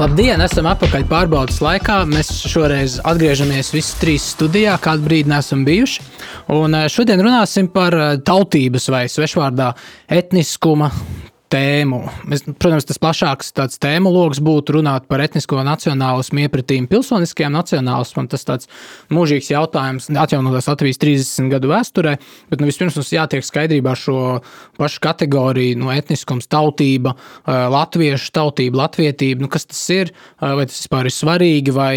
Labdien, esam atpakaļ pārbaudas laikā. Mēs šoreiz atgriežamies visi trīs studijā, kādu brīdi neesam bijuši. Un eh, šodien runāsim par eh, tautības vai svešvārdā etniskuma tēmu. Mēs, protams, tas plašāks tēmu lokus būtu runāt par etnisko nacionālismu iepratīm pilsoniskajam nacionālismam. Tas tāds mūžīgs jautājums atjaunotās Latvijas 30 gadu vēsturē, bet nu, vispirms mums jātiek skaidrībā ar šo pašu kategoriju no etniskums, tautība, latviešu tautība, latvietība. Nu, kas tas ir? Vai tas vispār ir svarīgi, vai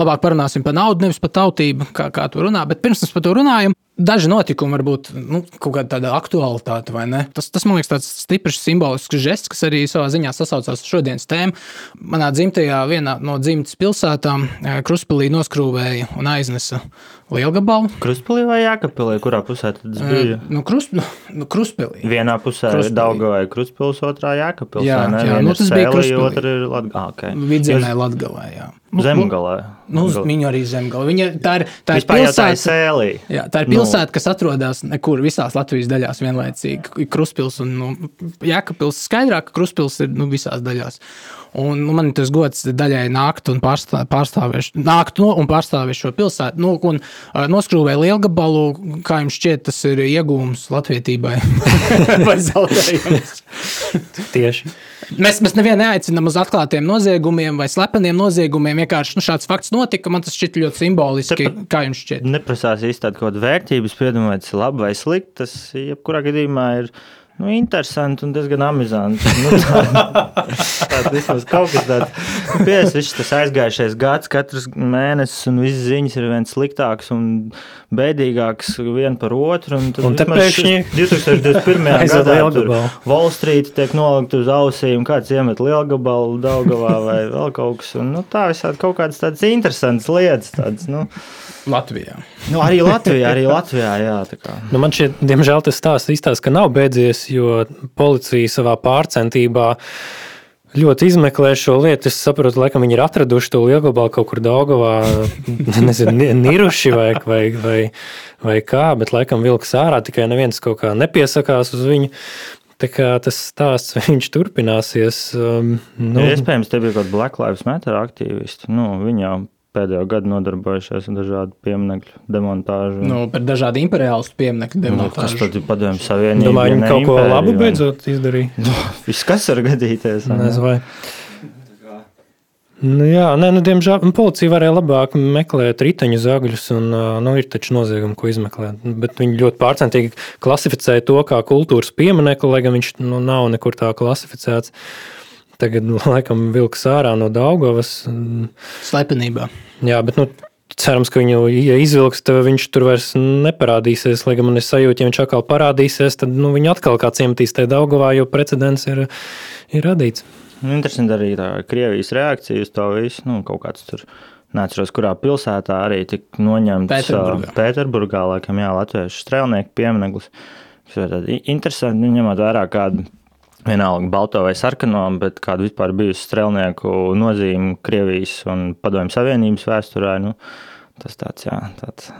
labāk parunāsim par naudu, nevis par tautību, kā, kā tu runā. Bet pirms mēs par to runājam, Daži notikumi var būt nu, kaut kāda tāda aktualitāte, vai ne? Tas, tas man liekas, tāds stiprs simbolisks žests, kas arī savā ziņā sasaucās ar šodienas tēmu. Manā dzimtajā, vienā no dzimtas pilsētām, Kruspīlī noskrūvēja un aiznesa lielgabalu. Kruspīlī vai Jākapilī, kurā pusē tas bija? Nu, krus, nu, nu, Kruspīlī. Vienā pusē ir Dauga vai Kruspils, otrā Jākapils. Jā, ne? jā Viena nu, ir tas bija Sēlī, Kruspilī. otra ir Latgalē. Ah, okay. Vidzemē, Latgalē, jā. Nu, Zemgalē. Nu, uz viņu arī zemgala. Viņa tā ir, tā ir ir pilsēta. Sēlī. Jā, tā ir pilsēta, nu. kas atrodas nekur visās Latvijas daļās vienlaicīgi. Ir Kruspils un nu, Jēkabils. Skaidrāk, ka Kruspils ir nu, visās daļās. Un, nu, man tas gods daļai nākt un pārstā, pārstāvēt, nākt no un pārstāvēt šo pilsētu. Nu, un noskrūvēja lielgabalu, kā jums šķiet, tas ir iegūms latvietībai vai zaudējums. Tieši. Mēs, mēs nevienu neaicinām uz atklātiem noziegumiem vai slepeniem noziegumiem. Vienkārši nu, šāds fakts notika. Man tas šķiet ļoti simboliski. Tāpat- Kā jums šķiet? Neprasās īstenībā kaut kāda vērtības, ir labi vai slikti. Tas jebkurā gadījumā ir nu, interesanti un diezgan amizanti. Nu, tā, tā, vismaz kaut kas tāds - piesprādzis, tas aizgājušais gads, katrs mēnesis un visas ziņas ir viens sliktāks un bēdīgāks viena par otru. Un, Un te pēkšņi šis 2021. aizved gadā Street tiek nolikt uz ausīm, kāds iemet lielgabalu, Daugavā vai vēl kaut kas. Un, nu, tā visādi kaut kādas tādas interesantas lietas. Tādas, nu, Latvijā. nu, arī Latvijā, arī Latvijā, jā. tā kā. Nu, man šķiet, diemžēl tas stāsts izstāsta, ka nav beidzies, jo policija savā pārcentībā ļoti izmeklē šo lietu. Es saprotu, laikam viņi ir atraduši to lielgabalu kaut kur Daugavā, nezinu, ni- niruši vai, vai, vai, vai kā, bet laikam vilks ārā, tikai neviens kaut kā nepiesakās uz viņu. Tā kā tas stāsts viņš turpināsies. Um, Nu, nu, Iespējams, te bija kaut kāda Black Lives Matter aktīvisti. Nu, viņi jau pēdējo gadu nodarbojušies ar dažādu pieminiektu demontāžu. Nu, par dažādu imperiālistu pieminiektu Nu, kas demontāžu. tad ir padomju savienība? domāju, ja viņi ne kaut ko labu vai ne? beidzot izdarīja. Viss, kas var gadīties? Nezinu, vai. Nu, jā, nē, nu, diemžēl nu, policija varēja labāk meklēt riteņu zagļus, un nu, ir taču noziegumi, ko izmeklēt. Bet viņi ļoti pārcentīgi klasificēja to kā kultūras pieminiektu, lai gan viņš nu, nav nekur tā klasificēts. Tagad, nu, laikam, vilks ārā no Daugavas. un- Slepenībā. Jā, bet nu, cerams, ka viņu ja izvilks, tad viņš tur vairs neparādīsies. Lai gan man ir sajūta, ja viņš atkal parādīsies, tad nu, viņu atkal kāds iemetīs tajā Daugavā, jo precedents ir, ir radīts. Nu, Interesanti arī tā Krievijas reakcija uz to visu. Nu, kaut kāds tur neatceros, kurā pilsētā arī tika noņemts Pēterburgā. Pēterburgā, laikam, jā, latviešu strēlnieku piemineklis. Tas ir interesanti, nu, ņemot vērā kādu. Vienalga, balto vai sarkano, bet kāda vispār bijusi strēlnieku nozīme Krievijas un Padomju Savienības vēsturē. Nu, tas tāds, jā, tāds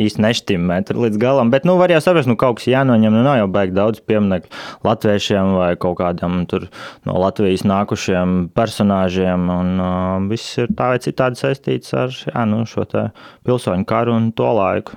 īsti nešķimē līdz galam. Bet, nu, var jau saprast, nu, kaut kas jānoņem. Nu, nav jau baigi daudz pieminiektu latviešiem vai kaut kādam tur no Latvijas nākušiem personāžiem. Un uh, viss ir tā vai citādi saistīts ar jā, nu, šo pilsoņu karu un to laiku.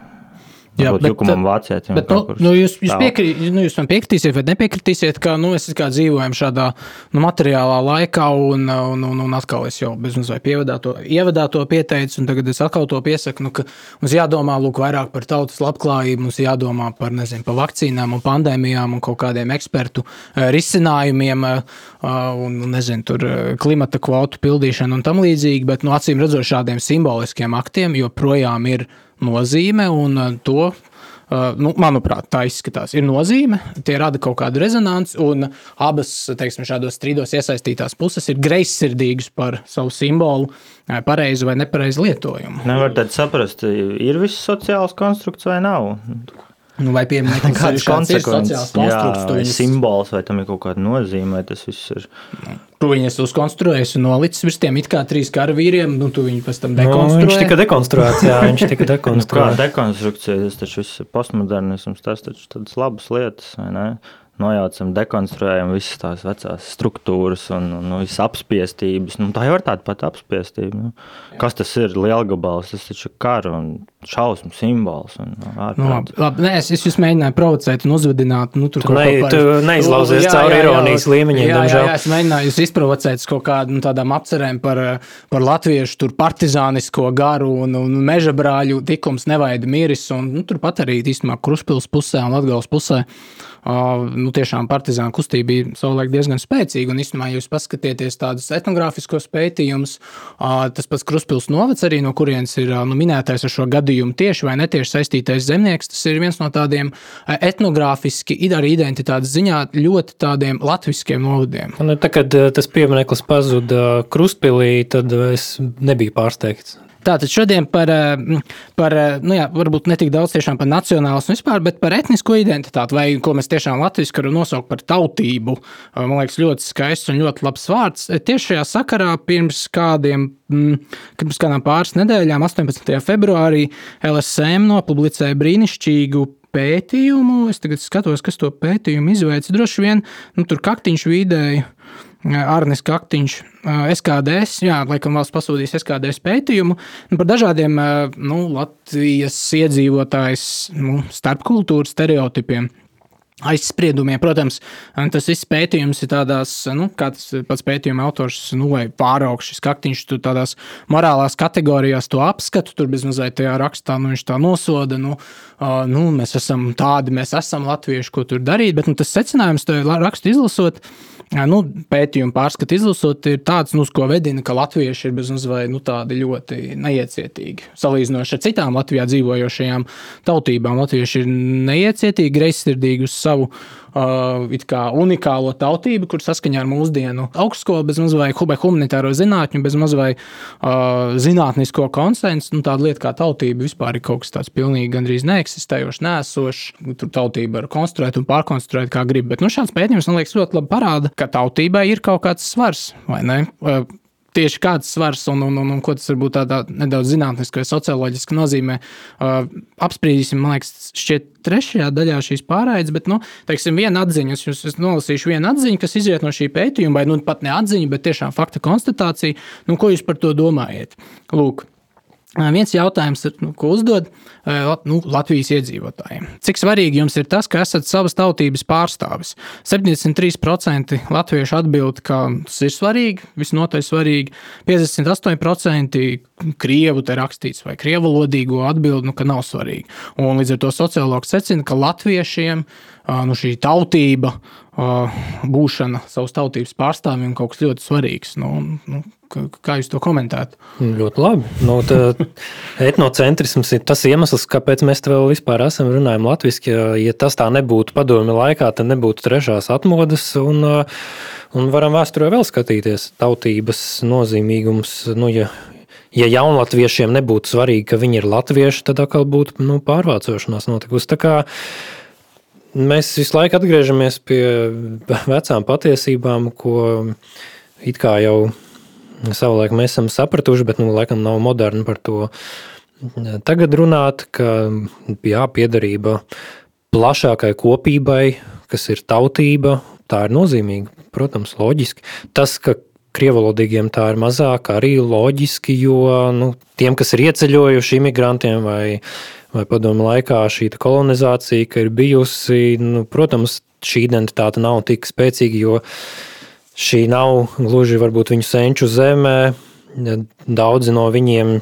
Jā, bet, Jukumam vācietim. Bet, nu, kaut kur nu, jūs, jūs, piekrī, nu, jūs man piekritīsiet, vai nepiekritīsiet, ka nu, mēs dzīvojam šādā nu, materiālā laikā, un, un, un, un atkal es jau bezmaz vai pievadā to, ievadā to pieteicu, un tagad es atkal to piesaku, nu, ka mums jādomā lūk, vairāk par tautas labklājību, mums jādomā par, nezinu, par vakcīnām un pandēmijām un kaut kādiem ekspertu eh, risinājumiem, eh, un, un nezinu, tur eh, klimata kvotu pildīšanu un tam līdzīgi, bet, nu, acīm redzot, šādiem simboliskiem aktiem joprojām ir nozīme, un eh, to, eh, nu, manuprāt, tā izskatās. Ir nozīme, tie rada kaut kādu rezonanci, un abas teiksim, šādos strīdos iesaistītās puses ir greizsirdīgas par savu simbolu, eh, pareizu vai nepareizu lietojumu. Nevar tad saprast, ir viss sociāls konstrukts vai nav. Nu, vai pieminiekam, Kādas konsekvences? sociāls konstrukts, Jā, viņus, simbols vai tam ir kaut kāda nozīme, vai tas viss ir. tu viņus uzkonstruēsi un nolicis virs tiem it kā trīs karavīriem, nu, tu viņu pēc tam Nu, viņš tika dekonstruēts, jā, viņš tika Nu, kā dekonstruēts. dekonstrukcija, tas taču viss ir postmodernisms, tas taču tādas labas lietas, vai ne? Nojaucam, dekonstruējam visas tās vecās struktūras un, un nu, visas apspiestības. Nu, tā jau ir tāda pati apspiestība. Nu. Kas tas ir? Lielgabals, tas taču ir kara un šausmu simbols. Un, nu, labi, labi. Nē, es, es jūs mēģināju provocēt un uzvedināt. Nu, tur tu ne, par... tu neizlauzies cauri ironijas līmeņiem. Jā, jā, jā, es mēģināju jūs izprovocēt kaut kādām nu, tādām apcerēm par, par latviešu partizānisko garu un, un meža brāļu tikums nevaida miris. Un, nu, turpat arī īstenībā Kruspils pusē un Latgales pusē nu, tiešām partizānu kustība bija savulaik diezgan spēcīga. Un, īstenībā, ja jūs paskatieties tādus etnogrāfiskos pētījumus, tas pats Kruspils novads, arī no kurienes ir nu, minētais ar šo gadījumu tieši vai netieši saistītais zemnieks, tas ir viens no tādiem etnogrāfiski, arī identitātes ziņā ļoti tādiem latviskiem novadiem. Un, tā, kad tas piemineklis pazuda Kruspilī, tad es nebiju pārsteigts. Tātad šodien par, eh, par eh, nu jā, varbūt ne tik daudz par nacionālismu vispār, bet par etnisko identitāti, vai ko mēs tiešām latviešu varam nosaukt par tautību. Eh, man liekas, ļoti skaists un ļoti labs vārds. Tieši šajā sakarā pirms kādiem, pirms kādām pāris nedēļām, 18. februārī, LSM nopublicēja brīnišķīgu pētījumu. Es tagad skatos, kas to pētījumu izveica. Droši vien nu, tur kaktiņš vidēji Arnis Kaktiņš, SKDS, jā, laikam valsts pasūtīs SKDS pētījumu nu, par dažādiem nu, Latvijas iedzīvotājs nu, starpkultūras stereotipiem aizspriedumiem. Protams, tas viss pētījums ir tādās, nu, kā tas pats pētījuma autors, nu, vai pāraugsts šis kaktiņš, tu tādās morālās kategorijās to apskatu, tur bezmazliet tajā rakstā, nu, viņš tā nosoda, nu, uh, nu, mēs esam tādi, mēs esam latvieši, ko tur darīt, bet, nu, tas secinājums, to rakstu izlasot, nu, pētījumu pārskatu izlasot, ir tāds, nu, ko vedina, ka latvieši ir bezmazliet nu, ļoti neiecietīgi. Salīdzinoši ar citām Latvijā dzīvojošajām tautībām, latvieši ir neiecietīgi, greizsirdīgi uz savu uh, unikālo tautību, kur saskaņā ar mūsdienu augstskolu bez mazliet humanitāro zinātņu, bez mazliet uh, zinātnisko konsensu, nu, tāda lieta kā tautība vispār ir kaut kas tāds pilnīgi gandrīz neeksistējošs, nēsošs. Tur tautība var konstruēt un pārkonstruēt, kā grib. Bet nu, šāds pētījums man liekas ļoti labi parāda, ka tautībai ir kaut kāds svars vai ne. Tieši kāds svars un, un, un, un ko tas varbūt tādā nedaudz zinātniski vai socioloģiski nozīmē. Uh, apspriedīsim, man liekas, šķiet, trešajā daļā šīs pārraides, bet, nu, teiksim, viena atziņa, es jums nolasīšu vienu atziņu, kas izriet no šī pētījuma, vai nu pat ne atziņa, bet tiešām fakta konstatācija. Nu, ko jūs par to domājat? Lūk, Viens jautājums, nu, ko uzdod nu, Latvijas iedzīvotājiem. Cik svarīgi jums ir tas, ka esat savas tautības pārstāvis? 73% latviešu atbild, ka tas ir svarīgi, visnotaļ svarīgi. 58% krievu te rakstīts vai krievu lodīgo atbild, nu, ka nav svarīgi. Un līdz ar to sociologs secina, ka latviešiem nu, šī tautība, būšana savas tautības pārstāvjiem kaut kas ļoti svarīgs. Nu, nu, Kā jūs to komentētu? Ļoti labi. Nu, etnocentrisms ir tas iemesls, kāpēc mēs te vēl vispār esam runājam latviešu. Ja, ja tas tā nebūtu padomju laikā, tad nebūtu trešās atmodas. Un, un varam vēsturē vēl skatīties tautības nozīmīgums. Nu, ja, ja jaunlatviešiem nebūtu svarīgi, ka viņi ir latvieši, tad atkal būtu nu, pārvācošanās notikusi. Mēs visu laiku atgriežamies pie vecām patiesībām, ko it kā jau savulaik mēs esam sapratuši, bet nu, laikam nav moderni par to tagad runāt, ka jā, piedarība plašākai kopībai, kas ir tautība, tā ir nozīmīga. Protams, loģiski. Tas, ka krievalodīgiem tā ir mazāk, arī loģiski, jo nu, tiem, kas ir ieceļojuši imigrantiem vai, vai padomu laikā šī kolonizācija, ir bijusi, nu, protams, šī identitāte nav tik spēcīga, jo šī nav gluži varbūt viņu senču zemē. Daudzi no viņiem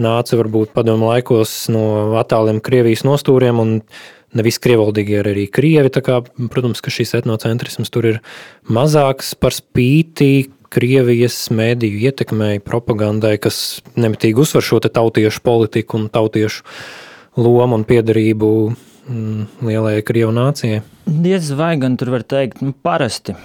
nāca varbūt padomu laikos no attāliem Krievijas nostūriem, un nevis krievaldīgi ir arī krievi. Kā, protams, ka šis etnocentrisms tur ir mazāks par spīti Krievijas mēdīju ietekmei, propagandai, kas nemitīgi uzsver šo tautiešu politiku un tautiešu lomu un piedarību lielajai krievu nācijai? Diez vai gan tur var teikt, nu, parasti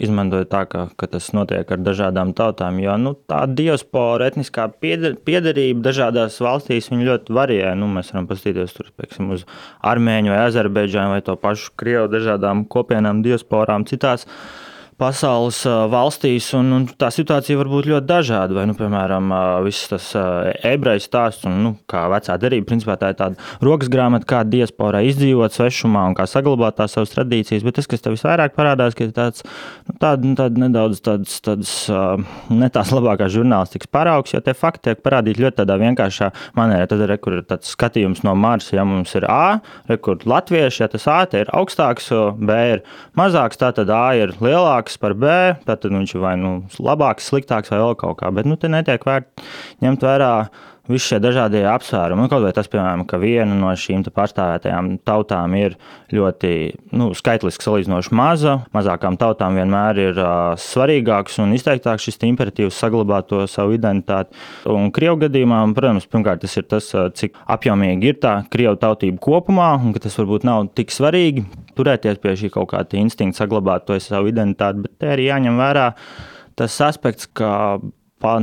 izmantojot tā, ka, ka tas notiek ar dažādām tautām. Jo nu, tā diaspora, etniskā piedarība dažādās valstīs ļoti varē. Nu, mēs varam paskatīties tur, pieksim, uz Armēņu vai Azerbaidžānu vai to pašu Krievu dažādām kopienām, diasporām citās. Pasaules valstīs, un, un tā situācija var būt ļoti dažāda. Vai, nu, piemēram, viss tas ebreju stāsts, un, nu, kā vecā derība, principā tā ir tāda rokas grāmata, kā diasporā izdzīvot svešumā un kā saglabāt tās savas tradīcijas. Bet tas, kas tev visvairāk parādās, ir tāds, nu, tād, nu, tād nedaudz tāds, tāds, ne tās labākās žurnālistikas paraugs, jo tie fakti tiek parādīti ļoti tādā vienkāršā manierā. Tad kur ir tāds skatījums no Marsa, ja mums ir A, re, kur latvieši, ja tas A ir augstāks, B ir mazāks, tā tad A ir lielāks labāks par B, tad viņš ir vai nu labāks, sliktāks vai vēl kaut kā. Bet nu, te netiek vērt, ņemt vērā visi šie dažādie apsvērumi. Kaut vai tas, piemēram, ka viena no šīm pārstāvētajām tautām ir ļoti nu, skaitliski salīdzinoši maza. Mazākām tautām vienmēr ir uh, svarīgāks un izteiktāks šis imperatīvs saglabāt to savu identitāti. Un Krievu gadījumā, protams, pirmkārt, tas ir tas, cik apjomīgi ir tā Krievu tautība kopumā, un ka tas varbūt nav tik svarīgi turēties pie šī kaut kāda instinkta, saglabāt to savu identitāti, bet te arī jāņem vērā tas aspekts, ka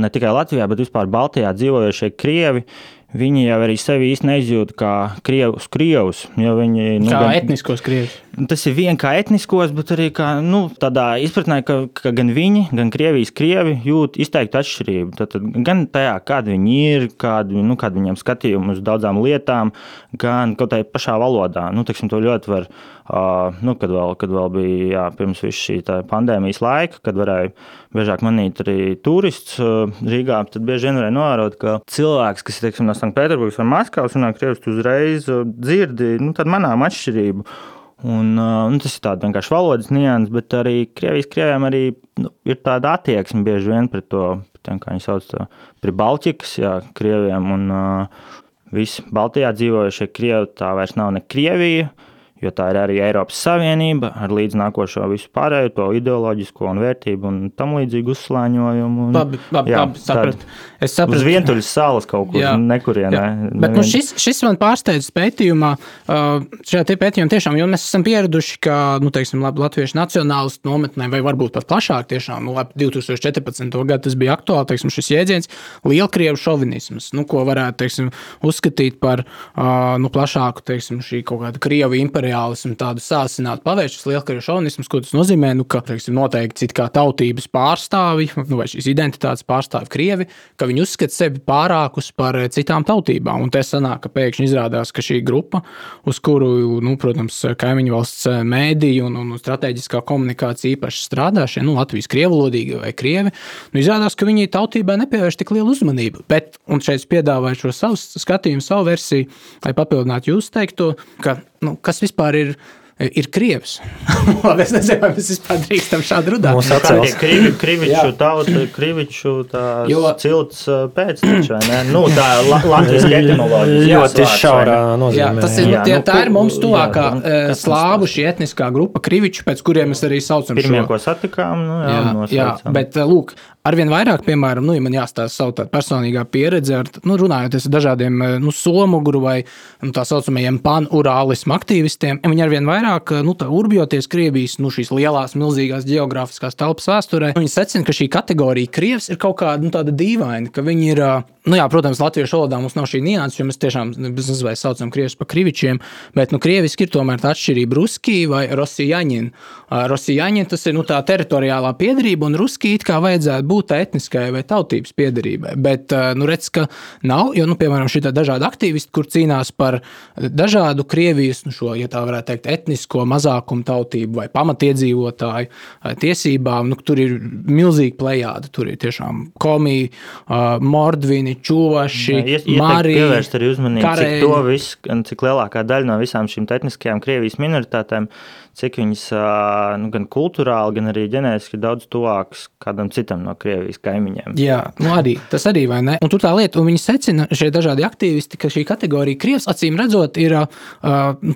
ne tikai Latvijā, bet vispār Baltijā dzīvojošie krievi. Viņi jau arī sevi īsti neizjūt kā krievus, krievus. Viņi, nu, kā gan, etniskos krievus. Tas ir vien kā etniskos, bet arī kā, nu, tādā izpratnē, ka, ka gan viņi, gan Krievijas krievi jūt izteiktu atšķirību. Tad, gan tajā, kāda viņi ir, kāda nu, kād viņiem skatījumi uz daudzām lietām, gan kaut kādā pašā valodā. Nu, teksim, to ļoti var Uh, nu, kad, vēl, kad vēl bija jā, pirms šī pandēmijas laika, kad varēja biežāk manīt arī turists uh, Rīgā, tad bieži vien varēja novērot, ka cilvēks, kas ir teiksim, no Sanktpēterburgas vai Maskavas, runā krieviski, uzreiz dzirdi nu, manām atšķirību. Un, uh, nu, tas ir tāds vienkārši valodas nianses, bet arī Krievijas krieviem arī, nu, ir tāda attieksme bieži vien pret to, tiem, kā viņi sauc, pret Baltikas jā, krieviem. Un, uh, visi Baltijā dzīvojušie krievi tā vairs nav ne Krievija jo tā ir arī Eiropas Savienība ar līdznākošo visu pārējo, to ideoloģisko un vērtību un tam līdzīgu uzslāņojumu. Un, labi, labi, jā, labi sapratu. Es sapratu. Uz vientuļas salas kaut kur, jā, nekurienē. Jā. Bet nu, šis, šis man pārsteidz pētījumā, šajā pētījumā tiešām, jo mēs esam pieraduši, ka, nu, teiksim, latviešu nacionālistu nometnē, vai varbūt pat plašāk tiešām, nu, 2014. gadu tas bija aktuāli, teiksim, šis jēdziens lielkrievu šovinisms, nu, ko varētu, teiksim, uzskatīt par, nu, plašāku, teiksim, šī kaut kāda krievu imperiāla imperiālismu, tādu sāsinātu pavēršas lielkaru šovinismu, ko tas nozīmē, nu, ka teiksim, noteikti kā tautības pārstāvi nu, vai šīs identitātes pārstāvi krievi, ka viņi uzskata sevi pārākus par eh, citām tautībām. Un te sanāk, ka pēkšņi izrādās, ka šī grupa, uz kuru, nu, protams, kaimiņu valsts eh, mēdīju un, un strateģiskā komunikācija īpaši strādā, šie nu, Latvijas krievulodīgi vai krievi, nu, izrādās, ka viņi tautībai nepievērš tik lielu uzmanību. Bet, un šeit piedāvāju šo savu skatījumu, savu versiju, lai papildinātu jūsu teikto, ka nu, kas vispār ir ir krievs. Es nezinu, vai mēs vispār drīkstam šādi runāt. Mums atcels krivi, kriviču tauta, kriviču tā jo, cilts pēctečai, ne? Nu, tā la, Latvijas etimoloģija. Ļoti šaurā nozīmē. Jā, tas ir, jā, tie, nu, tā ir mums tuvākā jā, nu, slāvu šī etniskā grupa, kriviču, pēc kuriem mēs arī saucam Pirmie, šo. Pirmie, ko satikām, nu, jā, jā, jā, bet lūk, arvien vairāk, piemēram, nu, ja man jāstāsta savu personīgā pieredze, ar, nu, runājot ar dažādiem nu, somuguru vai nu, tā saucamajiem pan-urālismu aktīvistiem, viņi arvien vairāk, nu, urbjoties Krievijas, nu, lielās, milzīgās geogrāfiskās telpas vēsturē, viņi secina, ka šī kategorija Krievs ir kaut kāda nu, dīvaina, ka viņi ir, nu, jā, protams, latviešu valodā mums nav šī nianses, jo mēs tiešām, nezinu, vai saucam Krievus par krivičiem, bet, nu, krieviski ir tomēr tā atšķirība ruskī vai rosijaņin. Rosijaņin tas ir, nu, tā teritoriālā piedarība, un ruskī it kā vajadzētu būt etniskai vai tautības piedarībai. Bet, nu, redz, ka nav, jo, nu, piemēram, šī dažādi aktīvisti, kur cīnās par dažādu Krievijas, nu, šo, ja tā varētu teikt, etnisko mazākumu tautību vai pamatiedzīvotāju tiesībām, nu, tur ir milzīgi plējādi. Tur ir tiešām komija, mordvini, čuvaši, marija. Pievērst arī uzmanību, cik to viss, cik lielākā daļa no visām šīm etniskajām Krievijas minoritātēm cik viņas nu, gan kultūrāli, gan arī ģenētiski daudz tuvākas kādam citam no Krievijas kaimiņiem. Jā, nu arī, tas arī vai ne? Un tur tā lieta, un viņi secina šie dažādi aktīvisti, ka šī kategorija Krievs acīm redzot ir uh,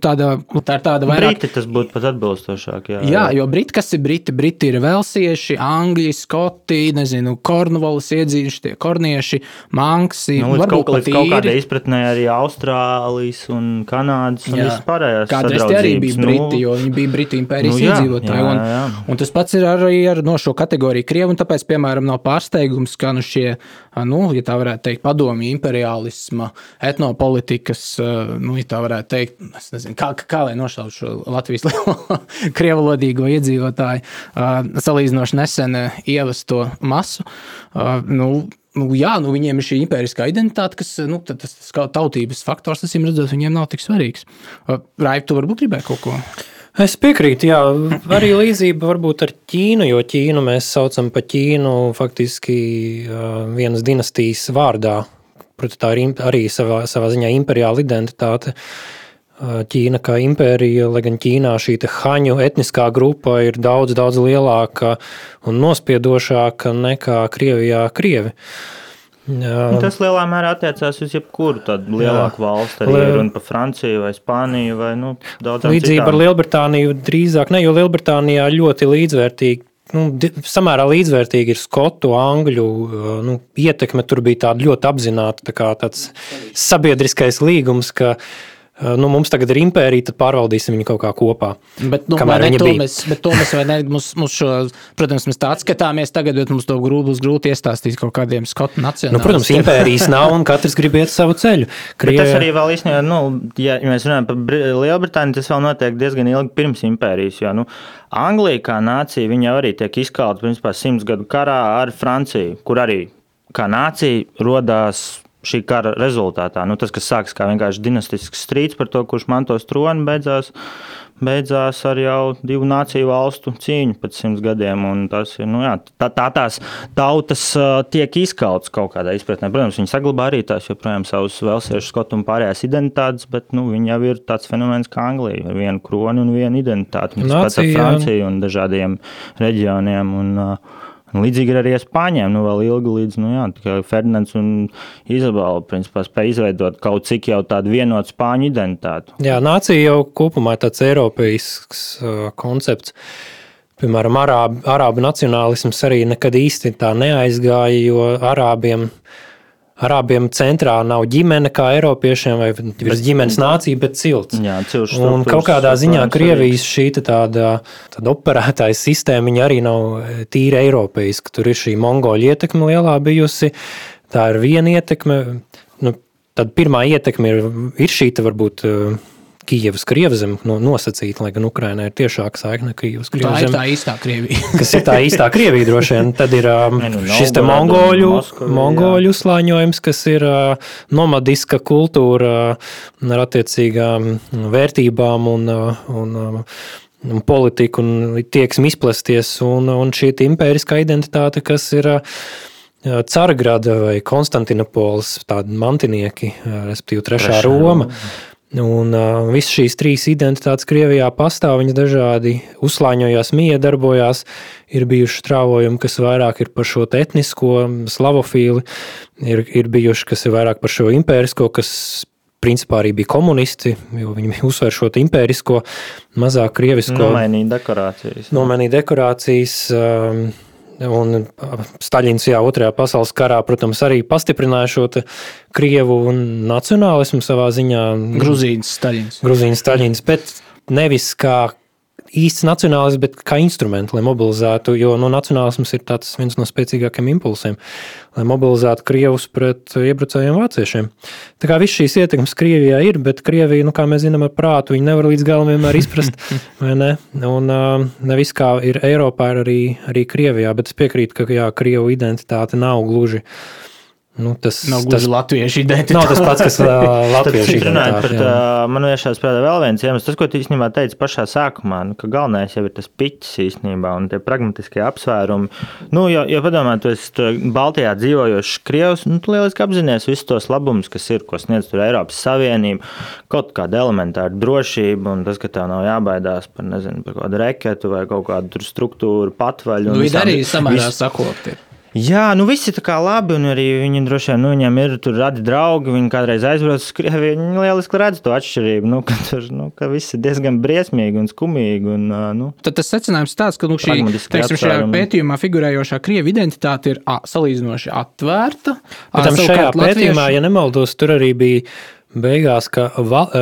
tāda, tā ir tāda vairāk. Briti tas būtu pat atbilstošāk. Jā, jā, jā, jo Briti, kas ir Briti? Briti ir velsieši, angļi, skoti, nezinu, kornuvolas iedzīvoši, tie kornieši, manksi, nu, varbūt kaut, kaut kādai izpratnē arī Austrālijas un Kanādas un vispārējās. Kādreiz tie arī bija Briti, nu, jo viņi bija bija Britu impērijas nu, jā, iedzīvotāji. Jā, jā. Un, un tas pats ir arī ar no šo kategoriju Krievu. Tāpēc, piemēram, nav pārsteigums, ka nu, šie, nu, ja tā varētu teikt, padomju imperialisma, etnopolitikas, nu, ja tā varētu teikt, nezinu, kā, kā lai nošautu šo Latvijas krievalodīgo iedzīvotāju, salīdzinoši nesen ievesto masu. Nu, Nu, jā, nu, viņiem ir šī impēriskā identitāte, kas nu, tas, tas tautības faktors, tas redzot, viņiem nav tik svarīgs. Raivi, tu varbūt gribēji kaut ko? Es piekrītu, jā, arī līdzība varbūt ar Ķīnu, jo Ķīnu mēs saucam par Ķīnu faktiski vienas dinastijas vārdā. Protams, tā ir arī savā, savā ziņā imperiāla identitāte. Ķīna kā impērija, lai gan Ķīnā šī haņu etniskā grupa ir daudz, daudz lielāka un nospiedošāka nekā Krievijā Krievi. Uh, Jā. Tas lielā mērā attiecās uz jebkuru tādu lielāku Jā. valsti, arī Liel... runa par Franciju vai Spāniju vai nu, Līdzība citām. ar Lielbritāniju drīzāk ne, jo Lielbritānijā ļoti līdzvērtīgi. Nu, samērā līdzvērtīgi ir skotu, angļu nu, ietekme. Tur bija tāda ļoti apzināta tā tāds sabiedriskais līgums, ka uh, nu, mums tagad ir impērija, tad pārvaldīsim viņu kaut kā kopā. Bet, nu, ne, to bija. mēs, bet to mēs, ne, mums, mums šo, protams, mēs tā skatāmies tagad, bet mums to grūti būs grūti iestāstīt kaut kādiem skotu nacionāliem. Nu, protams, impērijas nav un katrs grib iet savu ceļu. Krie... Tas arī vēl īstenībā, nu, ja, ja mēs runājam par Lielbritāniju, tas vēl notiek diezgan ilgi pirms impērijas, jo, nu, Anglija kā nācija, viņa arī tiek izkalta, principā, simts gadu karā ar Franciju, kur arī kā nācija rodās šī kara rezultātā. Nu, tas, kas sākas kā vienkārši dinastisks strīds par to, kurš mantos troni, beidzās, beidzās ar jau divu nāciju valstu cīņu pēc simts gadiem. Tas nu, jā, tā, tā tās tautas uh, tiek izkauts kaut kādā izpratnē. Protams, viņi saglabā arī tās joprojām savus velsiešu, skotu un pārējās identitātes, bet nu, viņi jau ir tāds fenomens kā Anglija ar vienu kroni un vienu identitāti. Tas pats ar Franciju un dažādiem reģioniem. Un, uh, Līdzīgi ir arī ar spāņiem. Nu, vēl ilgi līdz nu, jā, Ferdinands un Izabela principā, spēja izveidot kaut cik jau tādu vienotu spāņu identitāti. Jā, nācija jau kopumā ir tāds eiropeisks uh, koncepts. Piemēram, arābu, arābu nacionālisms arī nekad īsti tā neaizgāja, jo arābiem uh, Arābiem centrā nav ģimene kā Eiropiešiem vai virs ģimenes nācija, bet cilts. Jā, un kaut kādā ziņā Krievijas šī tāda, tāda operētāja sistēma arī nav e, tīri eiropeiska. Tur ir šī mongoļu ietekme lielā bijusi. Tā ir viena ietekme. Nu, tad pirmā ietekme ir, ir šī varbūt e, Kijavas krievzem no, nosacīta, lai gan Ukrainā ir tiešāka saikne Kijavas krievzem. Tā ir tā īstā Krievija. kas ir tā īstā Krievija droši vien. Tad ir um, ne, nu, šis te mongoļu, Moskva, mongoļu uzslāņojums, kas ir uh, nomadiska kultūra uh, ar attiecīgām vērtībām un, uh, un uh, un politika un tieksme izplesties, un, un šī impēriskā identitāte, kas ir uh, Caragrada vai Konstantinopolis, tādi mantinieki, uh, respektīvi Trešā Roma. Roma Un uh, visas šīs trīs identitātes Krievijā pastāv, viņas dažādi uzslāņojās, miedarbojās. Ir bijuši strāvojumi, kas vairāk ir par šo etnisko, slavofīli, ir, ir bijuši, kas ir vairāk par šo impērisko, kas principā arī bija komunisti, jo viņi uzsver šo impērisko, mazāk krievisko. Nomainīja dekorācijas. Nomainīja dekorācijas. Um, Un Staļins jau otrajā pasaules karā, protams, arī pastiprināja šo krievu nacionālismu savā ziņā. Gruzīnas Staļins. Gruzīnas Staļins, bet nevis kā īsts nacionālisms, bet kā instruments, lai mobilizētu, jo nu, nacionālisms ir viens no spēcīgākajiem impulsiem, lai mobilizētu Krievus pret iebrucējiem vāciešiem. Tā kā viss šīs ietekmes Krievijā ir, bet Krievija, nu, kā mēs zinām, ar prātu viņi nevar līdz galam vienmēr izprast, vai ne? Un nevis kā ir Eiropā, ir arī, arī Krievijā, bet es piekrītu, ka jā, Krievu identitāte nav gluži Nu, tas nav gluži tas, latviešu identitāte. Nav tas pats, kas latviešu identitāte. Bet, uh, man vienkārši spēlē vēl viens iemesls. Tas, ko tu īstenībā teici pašā sākumā, nu, ka galvenais jau ir tas piķis īstenībā un tie pragmatiskie apsvērumi. Nu, jo, jo padomā, tu esi Baltijā dzīvojošs Krievs, nu, tu lieliski apzinājies visus tos labumus, kas ir, ko sniedz tur Eiropas Savienība, kaut kāda elementāra drošība un tas, ka tev nav jābaidās par, nezinu, par kādu reketu vai kaut kādu struktūru patvaļu. Nu, viņi arī samērā sakopti. Jā, nu visi tā kā labi, un arī viņi droši vien, nu, viņam ir tur radi draugi, viņi kādreiz aizbrauc uz Krieviju, viņi lieliski redz to atšķirību, nu, ka tur, nu, ka viss ir diezgan briesmīgi un skumīgi. Un, nu, Tad tas secinājums tāds, ka, nu, šī, teiksim, šajā pētījumā figurējošā Krievu identitāte ir a, salīdzinoši atvērta. Bet tam šajā latviešu... pētījumā, ja nemaldos, tur arī bija beigās, ka val,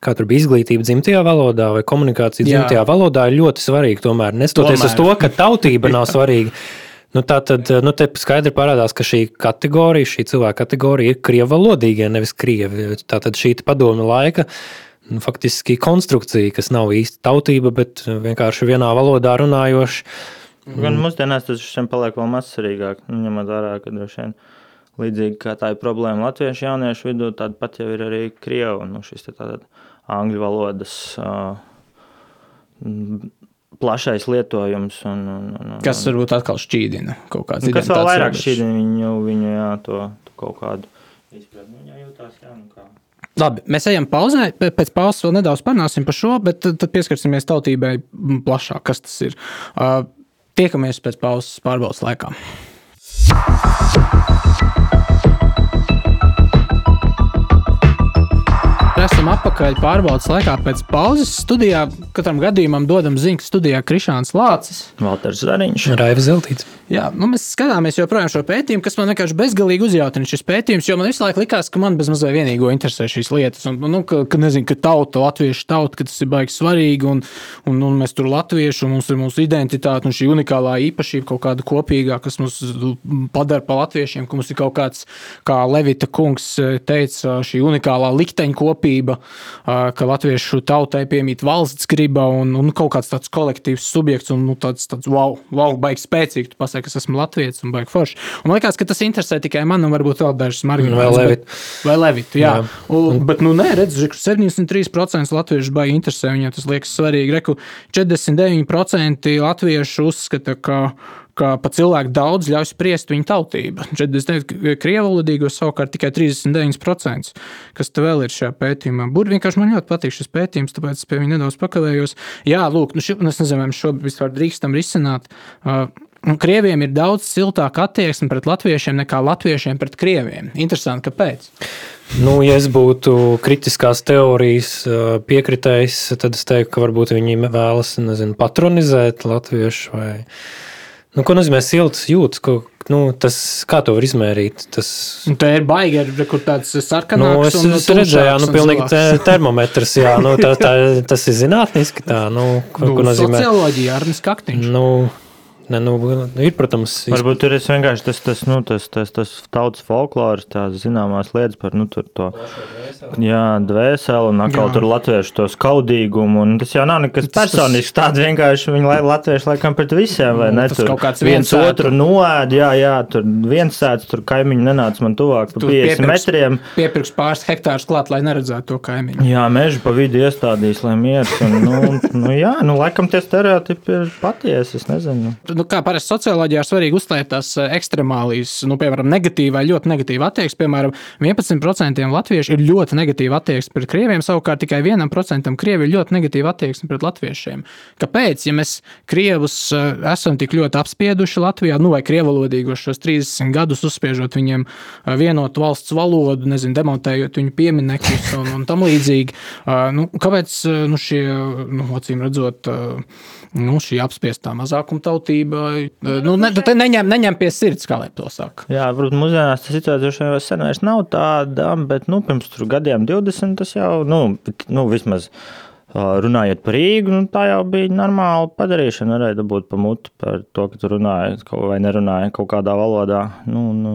kā tur bija izglītība dzimtajā valodā vai komunikācija dzimtajā Jā. valodā, ir ļoti svarīga. Tomēr, neskatoties uz to, ka tautība nav svarīga, Nu, tā tad nu, skaidri parādās, ka šī kategorija, šī cilvēka kategorija ir krievalodīgie, nevis krievi. Tā tad šī padomu laika nu, faktiski konstrukcija, kas nav īsti tautība, bet vienkārši vienā valodā runājoša. Gan mūsdienās tas paliek vēl mazsvarīgāk, nu, ņemot vērā, ka droši vien līdzīgi kā tā ir problēma latviešu jauniešu vidū, tāda pat jau ir arī krievu, nu, šis tātad angļu valodas uh, plašais lietojums. Un, un, un, un, kas varbūt atkal šķīdina kaut kādas lietas. Kas vēl vairāk šķīdina viņu, viņu jā, to, to kaut kādu izpratni. Viņā jūtās, jā, nu kā. Labi, mēs ejam pauzē. Pēc pauzes vēl nedaudz parunāsim par šo, bet tad, tad pieskarsimies tautībai plašāk, kas tas ir. Uh, tiekamies pēc pauzes pārbaudas laikā. Esam atpakaļ pārbaudas laikā pēc pauzes. Studijā katram gadījumam dodam ziņu, studijā Krišāns Lācis. Valters Zariņš. Raiva Zeltīts. Jā, nu mēs skatāmies joprojām šo pētījumu, kas man vienkārši bezgalīgi uzjautina šis pētījums, jo man visu laiku likās, ka man bezmazliet vienīgo interesē šīs lietas. Un, nu, ka, ka, nezinu, ka tauta, latviešu tauta, ka tas ir baigi svarīgi, un, un, un mēs tur latvieši, un mums ir mūsu identitāte, un šī unikālā īpašība kaut kāda kopīgā, kas mūs padara par latviešiem, ka mums ir kaut kāds, kā Levita kungs teica, šī unikālā likteņa kopība, ka latviešu tautai piemīt valsts griba un, un kaut kāds tāds kolektīvs subjekts, un nu, tāds, tāds wow, wow, baigi spēcīgi pasaka, ka es esmu latviečs un baigi forši. Un man liekas, ka tas interesē tikai man un varbūt vēl dažus marģinālus. Vai Levitu. Vai Levitu, jā. jā. Un, bet, nu, nē, redz, ka 73% latviešu baigi interesē, viņiem tas liekas svarīgi. Reku 49% latviešu uzskata, ka ka pat cilvēki daudz ļauj spriest viņa tautību. 49% krievalodīgos savukārt tikai 39%, kas te vēl ir šajā pētījumā. Burbuļs vienkārši man ļoti patīk šis pētījums, tāpēc es pie viņa nedaudz pakavējos. Jā, lūk, nu, ši, es nezinu, vai mēs šobrīd vispār drīkstam risināt. Uh, Krieviem ir daudz siltāka attieksme pret latviešiem nekā latviešiem pret krieviem. Interesanti, kāpēc? Nu, ja es būtu kritiskās teorijas piekritējis, tad es teiktu, ka varbūt viņi vēlas nezinu, patronizēt latviešu vai Nu, ko nozīmē silts jūtas? Ko, nu, tas, kā to var izmērīt? Tas nu, tā ir baigi, kur tāds sarkanāks. Nu, es es redzēju, nu, pilnīgi te, termometrs, jā, nu, tā, tā, tas ir zinātniski tā, nu, ko, nu, ko nozīmē. Socioloģija, Arnis Kaktiņš. Nu, Ne, nu, ir, protams, varbūt tur ir vienkārši tas, tas, nu, tas, tas, tas tautas folkloras, tās zināmās lietas par nu, to jā, dvēseli un atkal jā. tur latviešu to skaudīgumu. Tas jau nav nekas personisks. Tāds vienkārši viņi latvieši laikam pret visiem, vai nu, ne? Tur kaut kāds viens otru noēd, jā, jā, tur viens sēdz, tur kaimiņi nenāca man tuvāk pa 50 piepirks, metriem. Piepirks pāris hektārus klāt, lai neredzētu to kaimiņu. Jā, mežu pa vidu iestādīs, lai miers. Un, nu, nu, jā, nu, laikam tie stereotipi ir patiesi, es nezinu nu, kā parasti socioloģijā, svarīgi uzsvērt tās eh, ekstremālijas, nu, piemēram, negatīvā, ļoti negatīva attieksme. Piemēram, 11% latviešu ir ļoti negatīva attieksme pret krieviem, savukārt tikai 1% krievi ir ļoti negatīva attieksme pret latviešiem. Kāpēc? Ja mēs krievus eh, esam tik ļoti apspieduši Latvijā, nu, vai krievalodīgos šos 30 gadus uzspiežot viņiem eh, vienotu valsts valodu, nezinu, demontējot viņu pieminekļus un, un tam līdzīgi, nu, kāpēc nu, šie, nu, acīm redzot, nu, šī apspiestā mazākuma tautība nu, ne, neņem, neņem pie sirds, kā lai to saka. Jā, varbūt mūsdienās tas situācija jau sen vairs nav tāda, bet nu, pirms gadiem 20 tas jau, nu, nu vismaz. Runājot par Rīgu, nu, tā jau bija normāla padarīšana. Varēja dabūt pamuti par to, ka tu runāji vai nerunāji kaut kādā valodā. Nu, nu,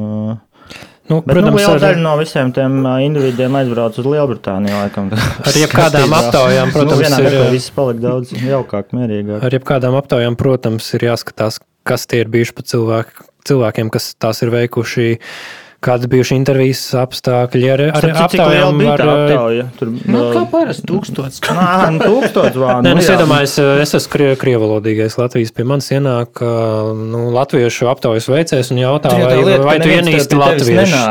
Nu, Bet, protams, nu, liela daļa no visiem tiem individiem aizbrauc uz Lielbritāniju. Laikam, ar jebkādām aptaujām, nu, protams, nu, ir viss paliek daudz jaukāk, mierīgāk. Ar jebkādām aptaujām, protams, ir jāskatās, kas tie ir bijuši pa cilvēku, cilvēkiem, kas tās ir veikuši. Kādas bijušas intervijas apstākļi ar, ar aptaujām? Ar, aptauja? Tur, nu, kā parasti tūkstots. Nā, nu, tūkstots vārdu. Nē, nu, es iedomājos, es esmu krie, krievalodīgais Latvijas. Pie manis ienāk nu, latviešu aptaujas veicējs un jautā, vai, vai, vai tu ienīsti latviešu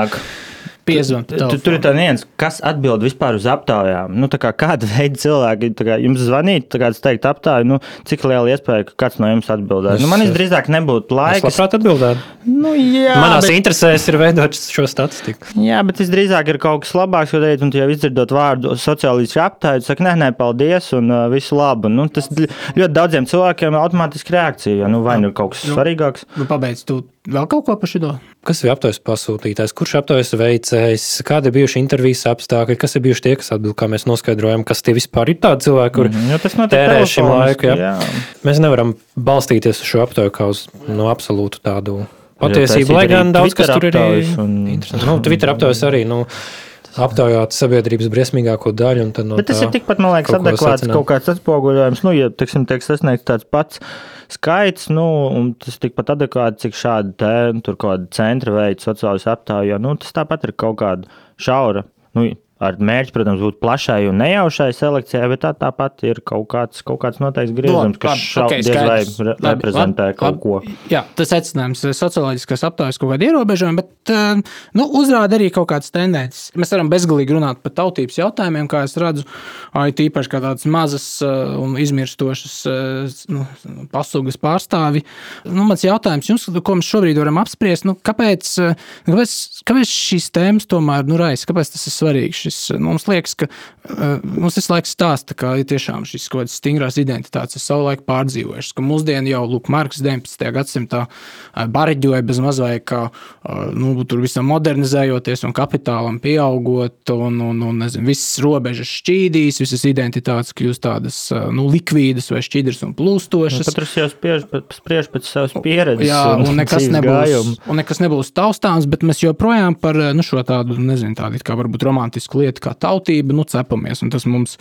piezvanīt. Tu, tur ir tā viens, kas atbild vispār uz aptaujām. Nu, kā, kāda veida cilvēki kā, jums zvanīt, kā es teiktu, aptauju, nu, cik liela iespēja, ka kāds no jums atbildēs? Nu, man drīzāk nebūtu laika. Es labprāt atbildētu. Nu, jā, Manās bet... interesēs ir veidot šo statistiku. Jā, bet tas drīzāk ir kaut kas labāks, ko teikt, un tu jau izdzirdot vārdu sociālisti aptāju, saka, nē, nē, paldies, un uh, visu labu. Nu, tas ļoti daudziem cilvēkiem ir automātiski reakcija, jo nu, vai nu ir kaut kas nu, svarīgāks. Nu, pabeidz, tu vēl kaut ko par šo? Kas ir aptaujas pasūtītājs, kurš aptaujas veicējs, kādi ir bijuši intervijas apstākļi, kas ir bijuši tie, kas atbild, kā mēs noskaidrojam, kas tie vispār ir tādi cilvēki, kur jo tas notiek tērē šim laiku. Ja? jā. Mēs nevaram balstīties uz šo aptauju kā uz no absolūtu tādu patiesību, lai gan daudz kas tur ir un- interesants. Nu, Twitter aptaujas arī. Nu, Aptaujāt sabiedrības briesmīgāko daļu. No Bet tas tā ir tikpat, man liekas, kaut adekvāts kaut kāds atspoguļojums. Nu, ja teiksim, tiek sasniegts tāds pats skaits, nu, un tas tikpat adekvāts, cik šādi te, tur kaut kāda centra veids sociālais aptāju, jo nu, tas tāpat ir kaut kāda šaura. Nu, Ar mērķi, protams, būt plašai un nejaušai selekcijai, bet tā tāpat ir kaut kāds, kaut kāds noteikts griezums, kas šau, okay, re- reprezentē labi, kaut ko. labi. Jā, tas secinājums socioloģiskās aptaujas kaut kāda ierobežojuma, bet eh, nu, uzrāda arī kaut kādas tendences. Mēs varam bezgalīgi runāt par tautības jautājumiem, kā es redzu, it īpaši kā tādas mazas eh, un izmirstošas eh, nu, pasaules pārstāvi. Nu, mans jautājums jums, ko mēs šobrīd varam apspriest, nu, kāpēc, eh, kāpēc, kāpēc šīs tēmas tomēr nu, raisa, kāpēc tas ir svarīgs? Nu, mums liekas, ka uh, mums visu laiku stāsta, ka ir tiešām šis kaut kāds stingrās identitātes, savulaik pārdzīvojušas, ka mūsdienu jau Lūk, Marks 19. gadsimtā uh, bareģoja bez mazliet, ka uh, nu, tur visam modernizējoties un kapitālam pieaugot, un, un, un nezinu, visas robežas šķīdīs, visas identitātes kļūst tādas nu, likvīdas vai šķidras un plūstošas. Katrs jau spiež, spriež pēc savas pieredzes. Jā, un nekas, dzīves nebūs, gājuma. un nekas nebūs taustāms, bet mēs joprojām par nu, šo tādu, nezinu, tādu kā varbūt romantisku lietu kā tautība, nu, cepamies. Un tas mums,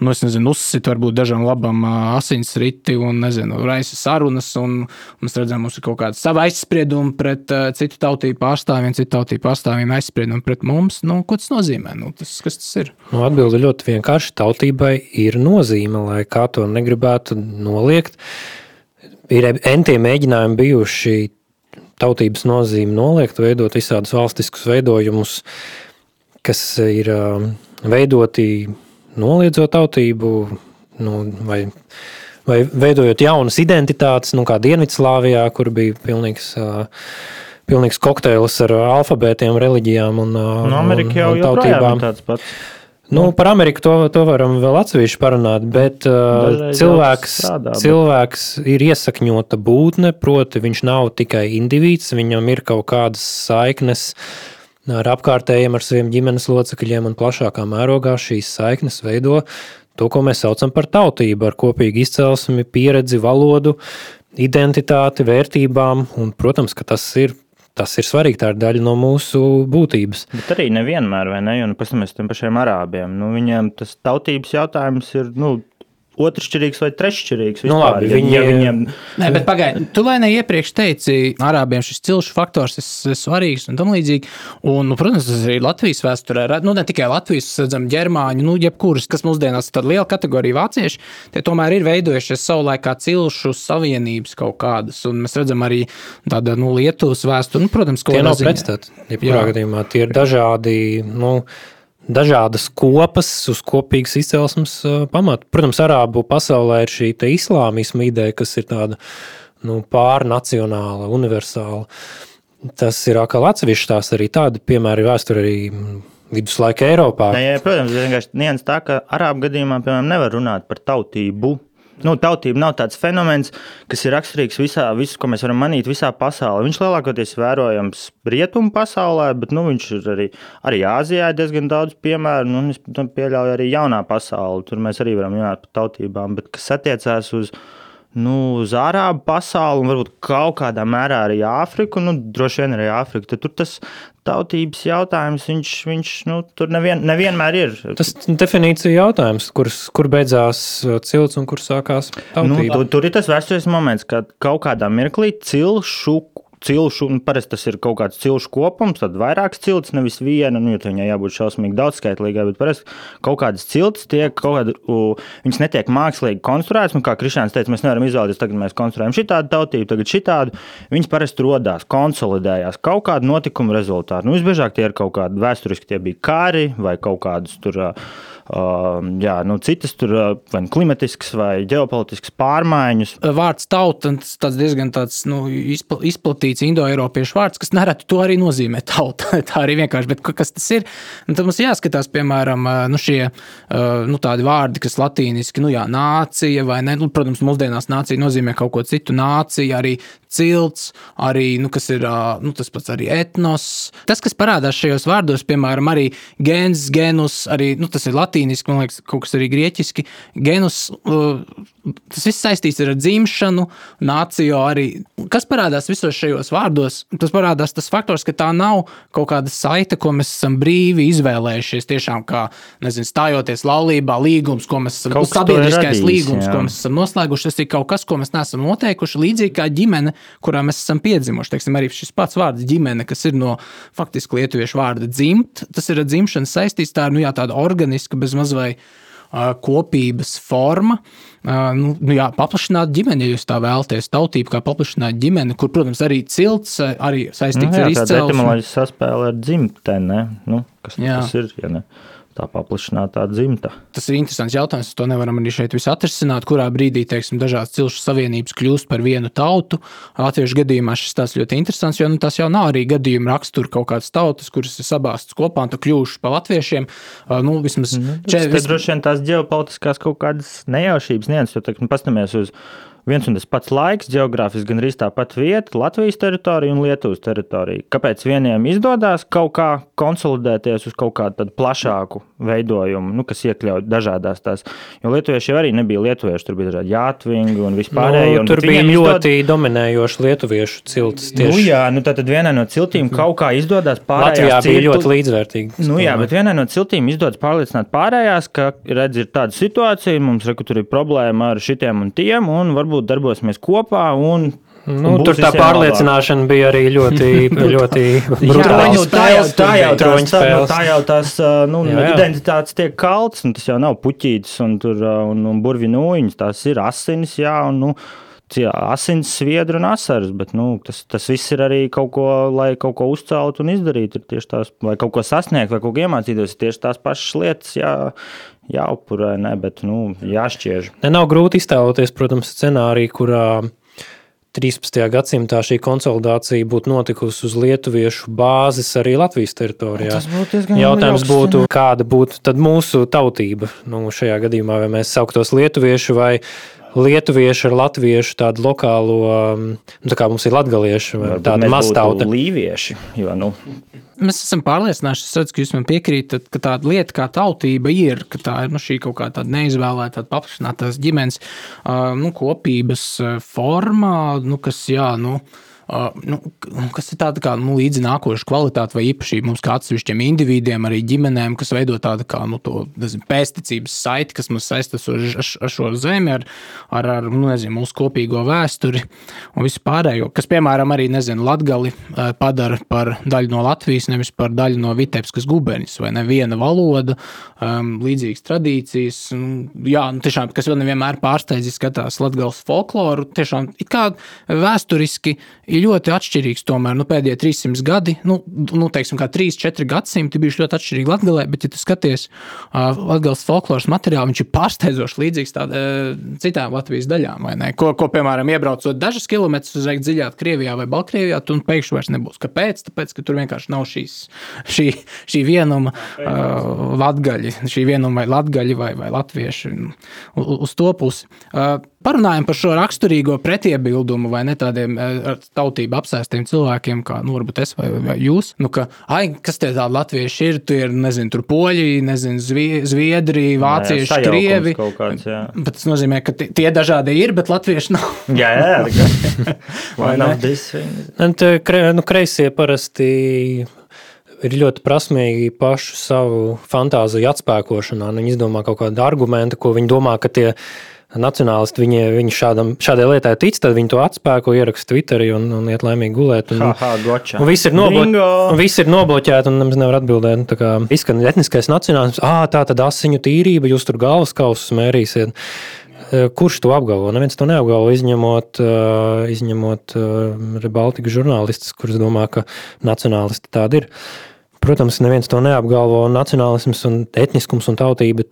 nu, es nezinu, uzsit varbūt dažam labam ā, asinsriti un, nezinu, raisa sarunas, un mēs redzam, mums ir kaut kāda sava aizsprieduma pret uh, citu tautību pārstāvjiem, citu tautību pārstāvjiem aizsprieduma pret mums. Nu, ko tas nozīmē? Nu, tas, kas tas ir? Nu, Atbilde ļoti vienkārši. Tautībai ir nozīme, lai kā to negribētu noliegt. Ir entie mēģinājumi bijuši tautības nozīmi noliegt, veidot visādus valstiskus veidojumus, kas ir um, veidoti noliedzot tautību, nu, vai, vai veidojot jaunas identitātes, nu, kā Dienvidslāvijā, kur bija pilnīgs. Uh, Pilnīgs kokteils ar alfabētiem, reliģijām un, uh, Nu, Amerika jau un, un tautībām. tāds pats. Nu, par Ameriku to, to varam vēl atsevišķi parunāt, bet uh, cilvēks, strādā, bet- cilvēks ir iesakņota būtne, proti, viņš nav tikai indivīds, viņam ir kaut kādas saiknes ar apkārtējiem, ar saviem ģimenes locekļiem, un plašākā mērogā šīs saiknes veido to, ko mēs saucam par tautību, ar kopīgu izcelsmi, pieredzi, valodu, identitāti, vērtībām, un, protams, ka tas ir. Tas ir svarīgi, tā ir daļa no mūsu būtības. Bet arī nevienmēr, vai ne? Jo, nu, paskatāmies tiem pašiem arābiem. Nu, viņiem tas tautības jautājums ir nu, otršķirīgs vai treššķirīgs. Nu, labi, ja, viņi- ja viņiem Nē, bet pagaidi, tu vai ne iepriekš teici, arābiem šis cilšu faktors ir svarīgs un tam līdzīgi. Un, nu, protams, tas arī Latvijas vēsturē, nu, ne tikai Latvijas, redzam, ģermāņu, nu, jebkuras, kas mūsdienās ir tāda liela kategorija vācieši, tie tomēr ir veidojušies savulaik kā cilšu savienības kaut kādas. Un mēs redzam arī tādu nu, Lietuvas vēsturi, nu, protams, ko Tie nav pretstati. Jebkurā Jā. gadījumā tie ir dažādi. Nu, Dažādas kopas uz kopīgas izcelsmes pamata. Protams, arābu pasaulē ir šī islāmisma ideja, kas ir tāda nu, pārnacionāla, universāla. Tas ir atkal atsevišķs tās arī tādi piemēri vēsturē viduslaika Eiropā. Ne, jā, protams, vienkārši tā, ka arābu gadījumā, piemēram, nevar runāt par tautību. Nu, tautība nav tāds fenomens, kas ir raksturīgs visā, visu, ko mēs varam manīt visā pasaulē. Viņš lielākoties vērojams rietumu pasaulē, bet nu, viņš ir arī, arī Āzijā ir diezgan daudz piemēru. Nu, es nu, pieļauju arī jaunā pasauli. Tur mēs arī varam runāt par tautībām, bet kas attiecās uz nu, uz Arābu pasauli un varbūt kaut kādā mērā arī Āfriku, nu, droši vien arī Āfriku. Tad tur tas tautības jautājums, viņš, viņš nu, tur nevien, nevienmēr ir. Tas ir definīcija jautājums, kur, kur beidzās uh, cilts un kur sākās Nu, tautība. tur, tur ir tas vēstures moments, kad kaut kādā mirklī cilšu. Cilšu, un parasti tas ir kaut kāds cilšu kopums, tad vairākas cilts, nevis viena. Nu, jo viņai jābūt šausmīgi daudzskaitlīgai, bet parasti kaut kādas cilts tiek kaut kāda, u, viņas netiek mākslīgi konstruētas. Nu, kā Krišāns teica, mēs nevaram izvēlēties, tagad mēs konstruējam šitādu tautību, tagad šitādu. Viņas parasti radās, konsolidējās kaut kādu notikumu rezultātā. Nu, visbiežāk tie ir kaut kādi vēsturiski, tie bija kari vai kaut kādas tur. Uh, jā, nu, citas tur uh, vai nu klimatiskas vai ģeopolitiskas pārmaiņas. Vārds tauta tāds diezgan tāds, nu, izpl izplatīts indoeiropiešu vārds, kas nereti to arī nozīmē tauta. Tā arī vienkārši, bet kas tas ir? Un tad mums jāskatās, piemēram, nu, šie nu, tādi vārdi, kas latīniski, nu, jā, nācija vai ne. Nu, protams, mūsdienās nācija nozīmē kaut ko citu. Nācija arī cilts, arī nu, ir nu, tas pats arī etnos. Tas, kas parādās šajos vārdos, piemēram, arī gens, genus, arī nu, tas ir latīniski, man liekas, kaut kas arī grieķiski. Genus, tas viss saistīts ar dzimšanu, nāciju arī. Kas parādās visos šajos vārdos? Tas parādās tas faktors, ka tā nav kaut kāda saita, ko mēs esam brīvi izvēlējušies. Tiešām kā, nezinu, stājoties laulībā, līgums, ko mēs esam, sabiedriskais līgums, jā. ko mēs esam noslēguši. Tas ir kaut kas, ko mēs neesam noteikuši. Līdzīgi kā ģimene, kurā mēs esam piedzimuši. Teiksim, arī šis pats vārds ģimene, kas ir no faktiski lietuviešu vārda dzimt, tas ir ar dzimšanu saistīts. Tā ir nu, jā, tāda organiska, bez mazliet kopības forma. Nu, nu jā, paplašināt ģimeni, ja jūs tā vēlaties. Tautība kā paplašināt ģimeni, kur, protams, arī cilts arī saistīts nu, jā, ar izcelsmi. Tā ir etimoloģiska saspēle ar dzimteni, nu, kas jā. tas ir. Ja ne? Tā paplašinātā dzimta. Tas ir interesants jautājums. To nevaram arī šeit visu atrisināt. Kurā brīdī teiksim, dažādas cilšu savienības kļūst par vienu tautu. Latviešu gadījumā šis tas ļoti interesants, jo nu, tas jau nav arī gadījuma rakstura kaut kādas tautas, kuras ir sabāztas kopā un kļuvušas par latviešiem. Nu, vismaz mm, čet, tas droši vien tās ģeopolitiskās kaut kādas nejaušības nianses, jo, teiksim, pastamies uz viens un tas pats laiks, geogrāfiski gan arī tāpat vieta, Latvijas teritorija un Lietuvas teritorija. Kāpēc vieniem izdodas kaut kā konsolidēties uz kaut kādu plašāku veidojumu, nu, kas iekļauj dažādas tās? Jo lietuvieši jau arī nebija lietuvieši, tur bija dažādi jātvingi un vispārējie. Nu, tur bija ļoti izdod... dominējoši lietuviešu ciltis. Tieši. Nu, jā, nu, tad vienai no ciltīm kaut kā izdodas pārējās. Latvijā bija ciltu... ļoti līdzvērtīgi. Nu, jā, bet vienai no ciltīm izdodas pārliecināt pārējās, ka redz, ir tāda situācija, mums reku, tur ir problēma ar šitiem un tiem, un varbūt varbūt darbosimies kopā. Un, Nu, tur tā pārliecināšana labāk. bija arī ļoti, ļoti brutāla. Nu, tā, jau, tā, jau tās, tā, nu, tā jau tās nu, jā, jā. identitātes tiek kalts, un tas jau nav puķītis un, tur, un, un burvinūjiņas. Tās ir asinis, jā, un, nu, jā, asins, sviedri un asaras, bet nu, tas, tas viss ir arī kaut ko, lai kaut ko uzceltu un izdarītu. Ir tieši tās, vai kaut ko sasniegt, vai kaut ko iemācīties, ir tieši tās pašas lietas, jā, jāupurē, ne, bet nu, jāšķiež. Ne, nav grūti iztēloties, protams, scenāriju, kurā 13. gadsimtā šī konsolidācija būtu notikusi uz lietuviešu bāzes arī Latvijas teritorijā. Tas būtu diezgan Jautājums būtu, kāda būtu mūsu tautība. Nu, šajā gadījumā, vai mēs sauktos lietuvieši vai lietuvieši ar latviešu tādu lokālo, nu, tā kā mums ir latgalieši, tāda maztauta. Līvieši, jo, nu, Mēs esam pārliecināti, redzu, ka jūs man piekrītat, ka tāda lieta kā tautība ir, ka tā ir nu, šī kaut kāda neizvēlēta, paplašinātās ģimenes nu, kopības forma, nu, kas, jā, nu, Uh, nu, kas ir tāda kā nu, līdzi nākoša kvalitāte vai īpašība mums kā atsevišķiem individiem, arī ģimenēm, kas veido tādu kā nu, to, nezinu, pēsticības saiti, kas mums saistās ar, ar, šo zemi, ar, ar, ar nu, nezinu, mūsu kopīgo vēsturi un visu pārējo, kas, piemēram, arī nezinu, Latgali padara par daļu no Latvijas, nevis par daļu no Vitebskas guberņas, vai ne viena valoda, um, līdzīgas tradīcijas. Un, jā, nu, tiešām, kas vēl nevienmēr pārsteidz, skatās Latgales folkloru, tiešām it kā vēsturiski ir ļoti atšķirīgs. Tomēr nu, pēdējie 300 gadi, nu, nu teiksim, kā 3-4 gadsimti bijuši ļoti atšķirīgi Latvijā, bet, ja tu skaties uh, Latvijas folkloras materiālu, viņš ir pārsteidzoši līdzīgs tād, uh, citām Latvijas daļām. Ko, ko, piemēram, iebraucot dažus kilometrus uz veikt dziļāk Krievijā vai Baltkrievijā, tu pēkšņi vairs nebūs. Kāpēc? Tāpēc, ka tur vienkārši nav šīs, šī, šī vienuma uh, latgaļi, šī vienuma vai latgaļi vai, vai latvieši uz to pusi. Uh, Parunājam par šo raksturīgo pretiebildumu vai ne tādiem ar tautību apsēstiem cilvēkiem, kā nu, varbūt es vai, vai jūs. Nu, ka, ai, kas tie tādi latvieši ir? Tur ir, nezinu, tur poļi, nezinu, zviedri, vācieši, jā, jā, krievi. Kāds, jā. bet tas nozīmē, ka tie dažādi ir, bet latvieši nav. jā, jā, jā. vai nav disfini? Nu, kreisie parasti ir ļoti prasmīgi pašu savu fantāziju atspēkošanā. Viņi izdomā kaut kādu argumentu, ko viņi domā, ka tie ir nacionālisti viņi, viņi šādam, šādai lietai tic, tad viņi to atspēko, ieraksta Twitterī un, un iet laimīgi gulēt. Un, ha, ha, un viss ir, noblo un viss ir nobloķēti, un nemaz nevar atbildēt. Nu, tā kā izskan etniskais nacionālisms, ah, tā tad asiņu tīrība, jūs tur galvas kausus mērīsiet. Kurš to apgalvo? Neviens to neapgalvo, izņemot, izņemot Baltiku žurnālistus, kurus domā, ka nacionālisti tādi ir. Protams, neviens to neapgalvo. Nacionālisms un etniskums un tautība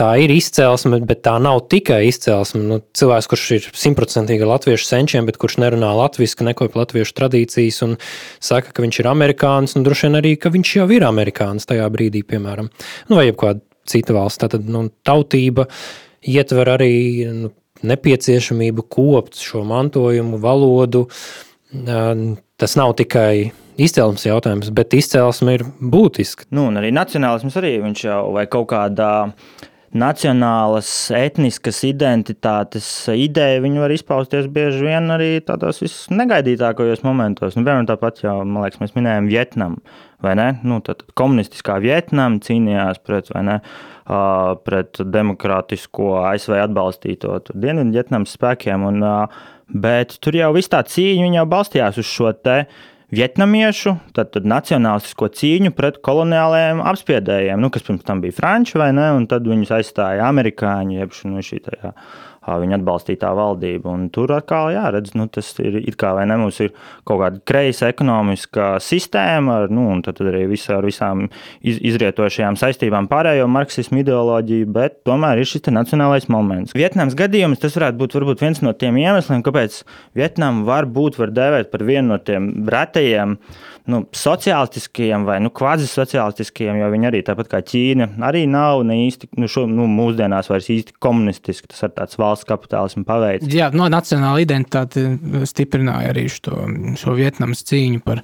tā ir izcelsme, bet tā nav tikai izcelsme. Nu, cilvēks, kurš ir simtprocentīgi latviešu senčiem, bet kurš nerunā latviešu, nekopja latviešu tradīcijas un saka, ka viņš ir amerikānis, un droši vien arī, ka viņš jau ir amerikānis tajā brīdī, piemēram, nu, vai jebkāda cita valsts. Tātad nu, tautība ietver arī nu, nepieciešamību kopt šo mantojumu, valodu. Tas nav tikai izcelsmes jautājums, bet izcelsme ir būtiska. Nu, un arī nacionālisms arī viņš jau vai kaut kādā nacionālas, etniskas identitātes ideja, viņi var izpausties bieži vien arī tādos visnegaidītākajos momentos. Nu, piemēram, tāpat jau, man liekas, mēs minējām Vietnamu, vai ne? Nu, tad komunistiskā Vietnama cīnījās pret, ne, pret demokrātisko ASV atbalstīto Dienvidu Vietnamas spēkiem, un, bet tur jau viss tā cīņa jau balstījās uz šo te vietnamiešu, tad, tad nacionālistisko cīņu pret koloniālajiem apspiedējiem, nu, kas pirms tam bija franči vai ne, un tad viņus aizstāja amerikāņi, jeb nu, šī tajā viņa atbalstītā valdība. Un tur atkal, jā, redz, nu, tas ir it kā vai ne, mums ir kaut kāda kreisa ekonomiskā sistēma, ar, nu, un tad arī visa, ar visām iz, izrietošajām saistībām pārējo marksismu ideoloģiju, bet tomēr ir šis nacionālais moments. Vietnams gadījums tas varētu būt varbūt viens no tiem iemesliem, kāpēc Vietnamu var būt, var dēvēt par vienu no tiem retajiem nu, sociālistiskajiem vai nu, kvazisociālistiskajiem, jo viņi arī tāpat kā Ķīna arī nav ne īsti, nu, šo, nu, mūsdienās vairs īsti komunistiski. Tas ir tāds valsts kapitālismu paveids. Jā, no nacionāla identitāte stiprināja arī šo, šo Vietnamas cīņu par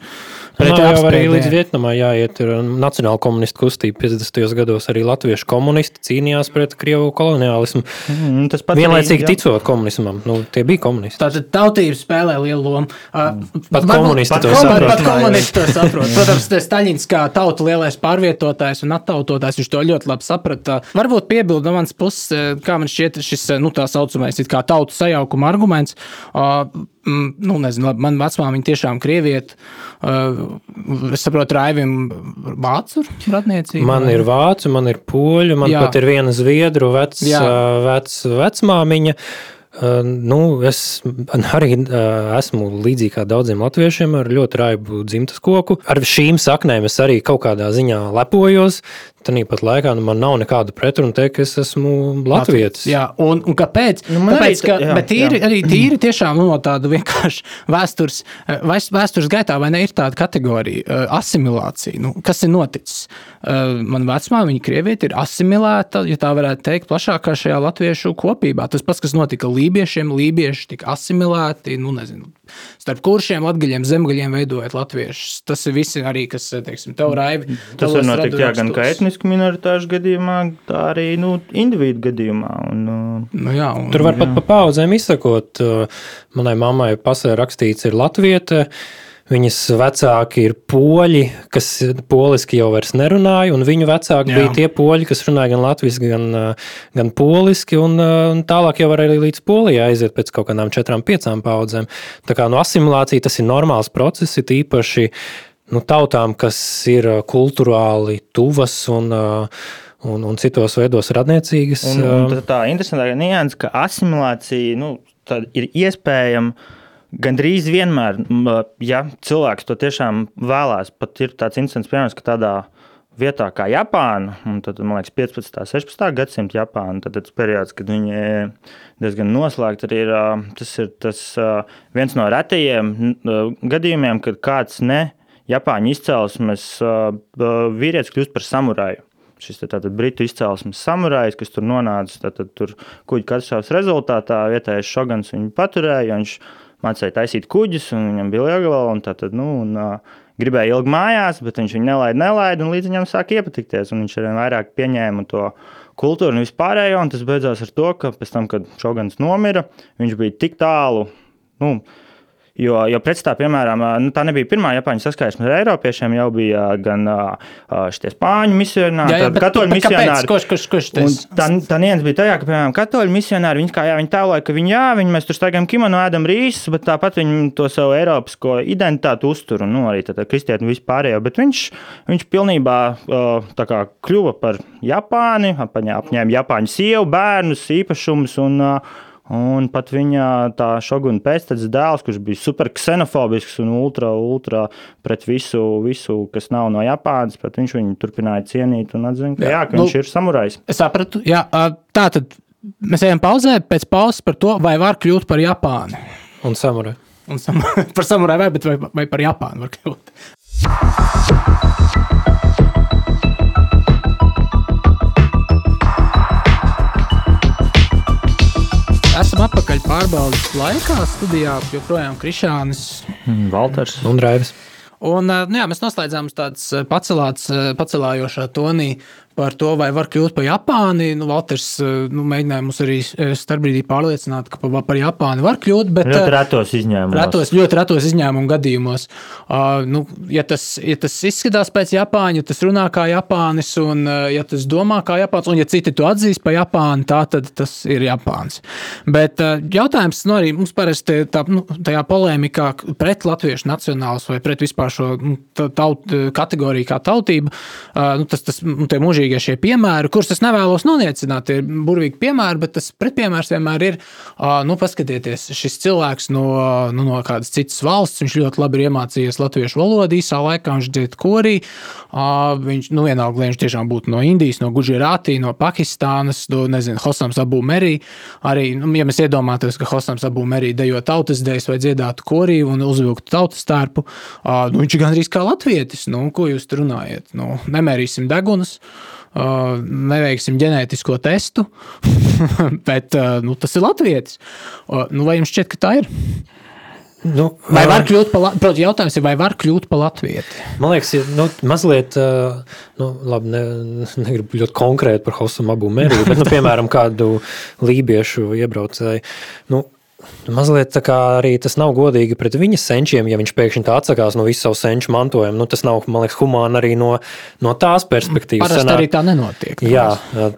pret no, jau arī līdz Vietnamā jāiet ir nacionāla komunistu kustība 50. gados arī latviešu komunisti cīnījās pret Krievu koloniālismu. Mm, tas pats Vienlaicīgi arī, ticot komunismam, nu, tie bija komunisti. Tātad tautība spēlē lielu lomu. Uh, pat komunisti to saprot. Pat komunisti to saprot. Protams, Staļins kā tauta lielais pārvietotājs un attautotājs, viņš to ļoti labi saprata. Varbūt piebildu no manas puses, kā man šķiet šis, nu, tā saucamais, tautu sajaukuma arguments. Uh, nu, nezinu, labi, man vecmāmiņa tiešām krievieta. Uh, es saprotu, Raivim vācu radniecība. Man ir vācu, man ir poļu, man Jā. pat ir viena zviedru vec, vec, vecmāmiņa. Uh, nu, es arī esmu līdzīgi kā daudziem latviešiem ar ļoti raibu dzimtas koku. Ar šīm saknēm es arī kaut kādā ziņā lepojos. Tāpat laikā nu, man nav nekādu pretrunu teikt, ka es esmu latvietis. Jā, un, un kāpēc? Nu, Tāpēc, ka, jā, bet tīri, jā. arī tīri tiešām nu, no tāda vienkārši vēstures, eh, vēstures gaitā, vai ne, ir tāda kategorija eh, asimilācija. Nu, kas ir noticis? Eh, man vecmā, viņa krievieta ir asimilēta, ja tā varētu teikt, plašākā šajā latviešu kopībā. Tas pats, kas notika lībiešiem, lībieši tika asimilēti, nu nezinu, starp kuršiem, latgaļiem, zemgaļiem veidojot latviešus. Tas ir visi arī, kas, teiksim, tev raivi. Tas var notikt, jā, gan kā etnisku minoritāšu gadījumā, tā arī, nu, individu gadījumā. Un, nu, jā, un, Tur var jā. pat pa paudzēm izsakot, manai mammai pasē rakstīts ir latvieta, Viņas vecāki ir poļi, kas poliski jau vairs nerunāja, un viņu vecāki Jā. bija tie poļi, kas runāja gan latviešu, gan, gan poliski, un, un tālāk jau var arī līdz polijai aiziet pēc kaut kādām četrām, piecām paudzēm. Tā kā no asimilācija tas ir normāls process, ir īpaši nu, tautām, kas ir kultūrāli tuvas un un, un citos veidos radniecīgas. Un, un tā interesantākā nianses, ka asimilācija nu, ir iespējama Gandrīz vienmēr, ja cilvēks to tiešām vēlās, pat ir tāds incidents, piemēram, ka tādā vietā kā Japāna, un tad, man liekas, 15. un 16. gadsimta Japāna, tad tas periods, kad viņi diezgan noslēgti, arī ir tas, ir tas viens no retajiem gadījumiem, kad kāds ne Japāņu izcelsmes vīrietis kļūst par samuraju šis tātad britu izcelsmes samurājs, kas tur nonāca, tad tur kuģa katastroфas rezultātā vietējais šogans viņu paturēja, viņš mācīja taisīt kuģus, un viņam bija liela galva. Nu, gribēja ilgi mājās, bet viņš viņu nelaida, nelaida, un līdz viņam sāk iepatikties. Viņš arī vairāk pieņēma to kultūru un vispārējo. Un tas beidzās ar to, ka pēc tam, kad Šogans nomira, viņš bija tik tālu. Nu, Jo, jo pretstā, piemēram, nu, tā nebija pirmā Japāņu saskarsme ar Eiropiešiem, jau bija gan šie spāņu misionāri, bet, katoļu bet misionāri. Kurš, kurš, kurš tas? Tā, tā niens bija tajā, ka, piemēram, katoļu misionāri, viņi kā jā, viņi tēloja, ka viņi, jā, viņi mēs tur staigājam kimono, ēdam rīsus, bet tāpat viņi to savu eiropisko identitāti uztur, un nu, arī tāda kristieti vispārējo, bet viņš, viņš pilnībā tā kā kļuva par Japāni, apņēma Japāņu sievu, bērnus, īpašumus un uh, Un pat viņa tā šoguna pēctecis dēls, kurš bija super ksenofobisks un ultra, ultra pret visu, visu kas nav no Japānas, bet viņš viņu turpināja cienīt un atzina, ka, jā, jā, ka nu, viņš ir samurajs. Es sapratu, jā, tā tad mēs ejam pauzē, pēc pauzes par to, vai var kļūt par Japānu. Un samuraju. Un sam par samuraju vai, vai, vai par Japānu var kļūt. Atpakaļ pārbaudas laikā. Studijā joprojām Krišānis. Valters. Un Raivis. Un, nu jā, mēs noslēdzām tāds pacelāts, pacelājošā tonī par to, vai var kļūt par Japāni. Nu, Valters nu, mēģināja mums arī starpbrīdī pārliecināt, ka par Japāni var kļūt. Bet, ļoti retos izņēmumos. Retos, ļoti retos izņēmumu gadījumos. Uh, nu, ja, tas, ja tas izskatās pēc Japāņa, ja tas runā kā Japānis, un ja tas domā kā Japāns, un ja citi to atzīst par Japānu, tā tad tas ir Japāns. Bet uh, jautājums nu, arī mums parasti tā, nu, tajā polēmikā pret latviešu nacionāls vai pret vispār šo nu, taut, kategoriju kā tautību, uh, nu, tas, tas nu, burvīgie šie piemēri, kurus es nevēlos noniecināt. Ir burvīgi piemēri, bet tas pretpiemērs vienmēr ir, nu, paskatieties, šis cilvēks no, nu, no kādas citas valsts, viņš ļoti labi ir iemācījies latviešu valodu īsā laikā, viņš dzied korī. Viņš, nu, vienalga, lai viņš tiešām būtu no Indijas, no Gužirātī, no Pakistānas, no, nezinu, Hosams Abu Merī. Arī, nu, ja mēs iedomātos, ka Hosams Abu Merī dejo tautas dēļas vai dziedātu korī un uzvilktu tautas tērpu, nu, viņš ir gandrīz kā latvietis. Nu, ko jūs tur runājat? Nu, nemērīsim degunus. Uh, neveiksim ģenētisko testu, bet uh, nu, tas ir latvietis. Uh, nu, vai jums šķiet, ka tā ir? Nu, vai var kļūt par Latviju? Jautājums ir, vai var kļūt par Latviju? Man liekas, ir nu, mazliet, nu, labi, ne, negribu ļoti konkrēti par Hosumu abu mērīju, bet, nu, piemēram, kādu lībiešu iebraucēju. Nu, Mazliet tā kā arī tas nav godīgi pret viņa senčiem, ja viņš pēkšņi tā atsakās no visu savu senču mantojumu. Nu, tas nav, man liekas, humāni arī no, no tās perspektīvas. Parasti Sanāk, arī tā nenotiek. Jā,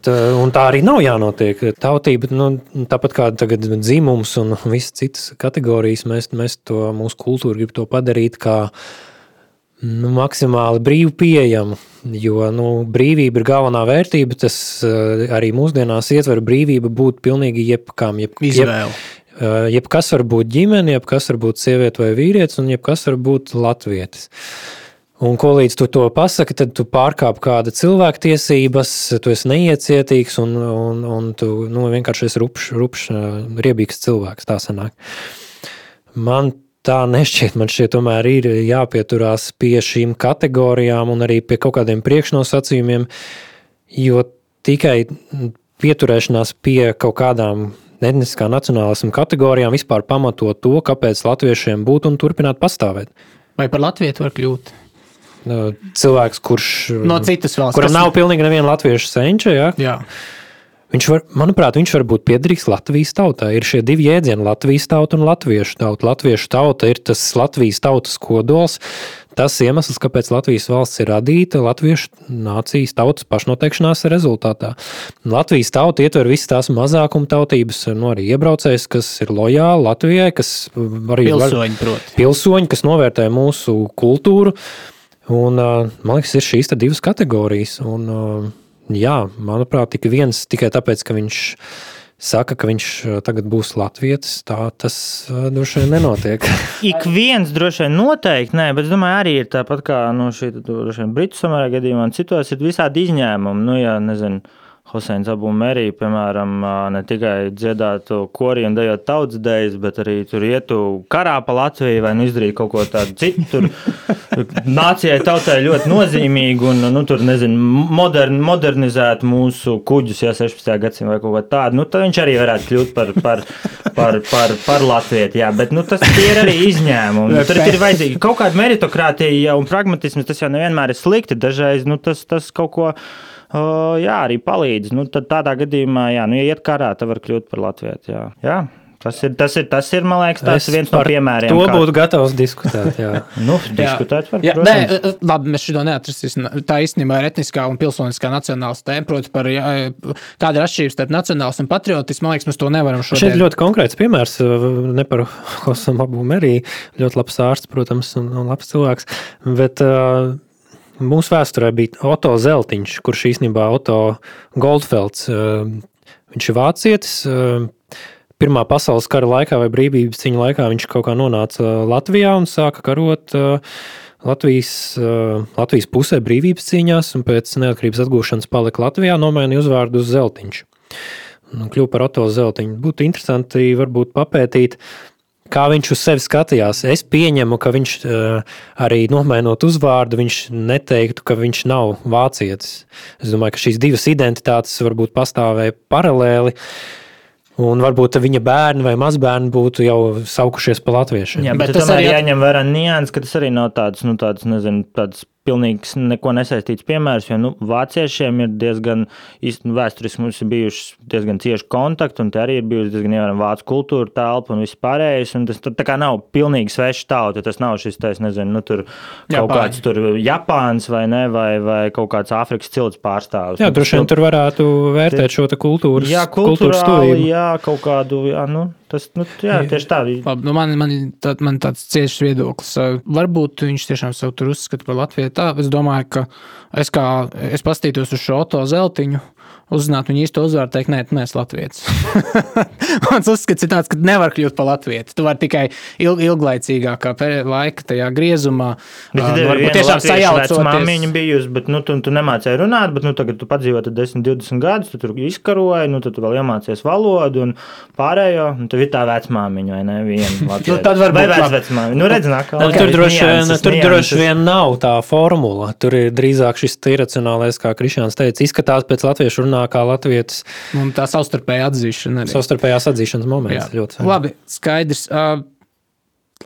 tā, un tā arī nav jānotiek. Tautība, nu, tāpat kā tagad dzimums un visas citas kategorijas, mēs, mēs to mūsu kultūru gribam to padarīt kā nu, maksimāli brīvi pieejamu. Jo nu, brīvība ir galvenā vērtība. Tas uh, arī mūsdienās ietver brīvību būt pilnīgi jebkam. Jeb. Jeb, Eh, jebkas var būt ģimene, jebkas var būt sieviete vai vīrietis, un jebkas var būt latvietis. Un ko līdz tu to pasaki, tad tu pārkāp kāda cilvēka tiesības, tu esi neiecietīgs un, un, un tu nu, vienkārši esi rupšs, rupš, riebīgs cilvēks. Tā sanāk. Man tā nešķiet. Man šķiet, tomēr ir jāpieturās pie šīm kategorijām un arī pie kaut kādiem priekšnosacījumiem, jo tikai pieturēšanās pie kaut kādām etniskā nacionālisma kategorijām vispār pamato to, kāpēc latviešiem būtu un turpināt pastāvēt. Vai par latviešu var kļūt? Cilvēks, kurš no citas valsts, kuram nav pilnīgi neviena latviešu senča, ja? Jā. Viņš var, manuprāt, viņš var būt piederīgs Latvijas tautai. Ir šie divi jēdzieni - Latvijas tauta un Latviešu tauta. Latviešu tauta ir tas Latvijas tautas kodols, tas iemesls, kāpēc Latvijas valsts ir radīta Latviešu nācijas tautas pašnoteikšanās rezultātā. Latvijas tauta ietver visas tās mazākuma tautības, nu, arī iebraucējs, kas ir lojāli Latvijai, kas arī pilsoņi, var, pilsoņi, kas novērtē mūsu kultūru. Un, man liekas, ir šīs divas kategorijas. Un, jā, manuprāt, tik viens tikai tāpēc, ka viņš ir saka, ka viņš tagad būs Latvijas. Tā tas droši vien nenotiek. Ik viens droši vien noteikti, nē, bet es domāju, arī ir tāpat kā no šī Britu samērā gadījumā, citos ir visādi izņēmumi. Nu, jā, nezinu, Hosēns Abu Merī, piemēram, ne tikai dziedātu kori un dejot tautas dēļas, bet arī tur ietu karā pa Latviju vai nu izdarīt kaut ko tādu citu. Tur nācijai tautai ļoti nozīmīgu un, nu, tur, nezinu, modern, modernizēt mūsu kuģus, ja 16. gadsimta vai kaut ko tādu. Nu, tad viņš arī varētu kļūt par, par, par, par, par Latviju. Jā, bet nu, tas ir arī izņēmumi. Tur ir vajadzīga kaut kāda meritokratīja un pragmatisms. Tas jau nevienmēr ir slikti. Dažreiz nu, tas, tas kaut ko jā, arī palīdz. Nu, tādā gadījumā, jā, nu, ja iet karā, tad var kļūt par Latviju. Jā. jā. Tas ir, tas ir, tas ir, man liekas, tas viens no piemēriem. To kā... būtu gatavs diskutēt. Jā, nu, diskutēt var. Jā, nē, labi, mēs šo neatrastīsim. Tā īstenībā ir etniskā un pilsoniskā nacionāls tēma, proti, par jā, kāda ir atšķirība starp nacionāls un patriotismu. Man liekas, mēs to nevaram šodien. Šeit ļoti konkrēts piemērs, ne par Hosam Abu Merī, ļoti labs ārsts, protams, un, un labs cilvēks. Bet, uh, Mūsu vēsturē bija Otto Zeltiņš, kurš īstenībā Otto Goldfelds. Viņš ir vācietis. Pirmā pasaules kara laikā vai brīvības cīņa laikā viņš kaut kā nonāca Latvijā un sāka karot Latvijas, Latvijas pusē brīvības cīņās, un pēc neatkarības atgūšanas palika Latvijā, nomainīja uzvārdu uz Zeltiņš. Kļuva par Otto Zeltiņu. Būtu interesanti varbūt papētīt, kā viņš uz sevi skatījās. Es pieņemu, ka viņš eh, arī nomainot uzvārdu, viņš neteiktu, ka viņš nav vācietis. Es domāju, ka šīs divas identitātes varbūt pastāvēja paralēli. Un varbūt viņa bērni vai mazbērni būtu jau saukušies par latviešiem. Jā, bet, Bet tas arī- jāņem vērā nianses, ka tas arī nav tāds, nu, tāds nezinu, tāds pilnīgi neko nesaistīts piemērs, jo nu, vāciešiem ir diezgan īsti vēsturiski mums ir bijuši diezgan cieši kontakti, un te arī ir bijusi diezgan ievērojama vācu kultūra telpa un viss pārējais. Un tas tā kā nav pilnīgi svešs tauta, tas nav šis, tā, es nezinu, nu, tur kaut Japāņi. kāds tur Japāns vai ne, vai, vai kaut kāds Āfrikas cilts pārstāvs. Jā, Nu, droši vien tur varētu vērtēt šo kultūras, Jā, kultūras kultūrāli, tuvību. jā, kaut kādu, jā, nu, tas, nu, jā, tieši tā. Labi, nu man, man, tā, man tāds ciešs viedoklis. Varbūt viņš tiešām sev tur uzskata par Latviju. Tā, es domāju, ka es, kā, es paskatītos uz šo auto zeltiņu. Uzzināt viņu īsto uzvārdu, teikt, nē, tu neesi Latvijas. Mans uzskats ir tāds, ka nevar kļūt par Latviju. Tu vari tikai ilg, ilglaicīgākā laika tajā griezumā. Bet ir varbūt tiešām sajaucama māmiņa sajaucoties. bijusi, bet nu, tu, tu nemācēji runāt, bet nu, tagad tu padzīvo tur 10, 20 gadus, tu tur izkaroji, nu, tad tu vēl iemācies valodu un pārējo. Un tev ir tā vecmāmiņa vai ne? Viena Nu, tad varbūt vai labi. vecmāmiņa. Nu, redz, nāk, Nu, Tur droši vien, tur droši vien nav tā formula. Tur ir drīzāk šis iracionālais, kā Krišāns teica, izskatās pēc latviešu runā kā latvietis Un tā savstarpēja atzīšana arī. savstarpējās atzīšanas moments. Jā. Ļoti. Labi, skaidrs. Uh,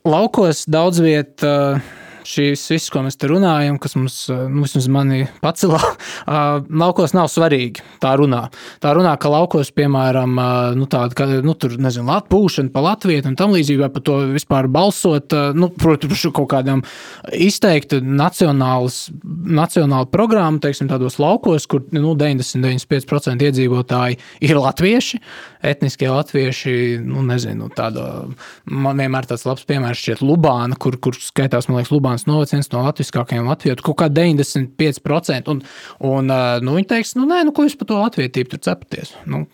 laukos daudz vietā. Uh, Šīs viss, ko mēs te runājam, kas mums, uh, nu, vismaz mani pacēlā, uh, laukos nav svarīgi. Tā runā. Tā runā, ka laukos, piemēram, nu, tāda, ka, nu, tur, nezinu, latpūšana pa Latviju un tam līdzīgi, vai par to vispār balsot, nu, protams, kaut kādām izteikti nacionālas, nacionāla programma, teiksim, tādos laukos, kur, nu, 90-95% iedzīvotāji ir latvieši, etniskie latvieši, nu, nezinu, tāda, man vienmēr tāds labs piemērs šķiet Lubāna, kur, kur skaitās, man liekas, Lubānas novads viens no latviskākajiem latviešu, kaut kā 95%, un, un nu, viņi teiks, nu, nē, nu, ko jūs par to latvietību tur cepaties? Nu,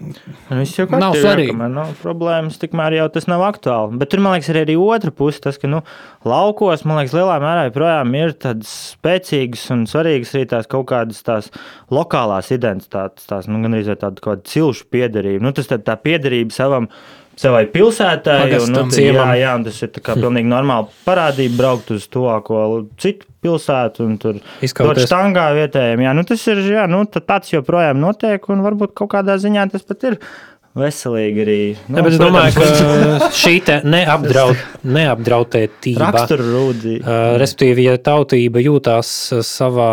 jau Nav svarīgi. kamēr Nav problēmas, tikmēr jau tas nav aktuāli. Bet tur, man liekas, ir arī otra puse. Tas, ka nu, laukos, man liekas, lielā mērā joprojām ir tādas spēcīgas un svarīgas arī tās kaut kādas tās lokālās identitātes, tās nu, gan arī tāda kaut kāda cilšu piederība. Nu, tas tā, tā piederība savam. Savai pilsētai, un, nu, Pagastam, jā, jā, tas ir tā kā pilnīgi normāli parādība, braukt uz tuvāko citu pilsētu un tur dot Izkauties. štangā vietējiem. Jā, nu, tas ir, jā, nu, tā- tāds joprojām notiek, un varbūt kaut kādā ziņā tas pat ir veselīgi arī. Nu, bet es domāju, protams, ka šī neapdraud, neapdraudētība, Rakstura rūdī. Uh, respektīvi, ja tautība jūtās uh, savā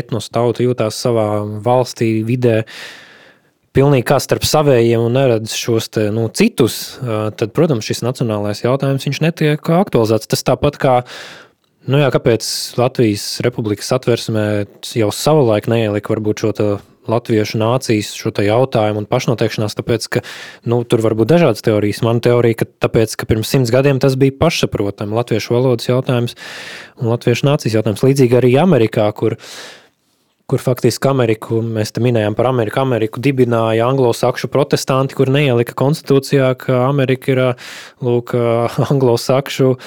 etnosa tauta, jūtās savā valstī, vidē, pilnīgi kā starp savējiem un neredz šos te, nu, citus, tad, protams, šis nacionālais jautājums netiek aktualizēts. Tas tāpat kā. Nu jā, kāpēc Latvijas Republikas atversmē jau savulaik neielika varbūt šo latviešu nācijas šo jautājumu un pašnoteikšanās, tāpēc, ka nu, tur var būt dažādas teorijas. Mana teorija, ka tāpēc, ka pirms simts gadiem tas bija pašsaprotami latviešu valodas jautājums un latviešu nācijas jautājums. Līdzīgi arī Amerikā, kur kur faktiski Ameriku, mēs te minējām par Ameriku, Ameriku dibināja anglosakšu protestanti, kur neielika konstitūcijā, ka Amerika ir lūk, anglosakšu uh,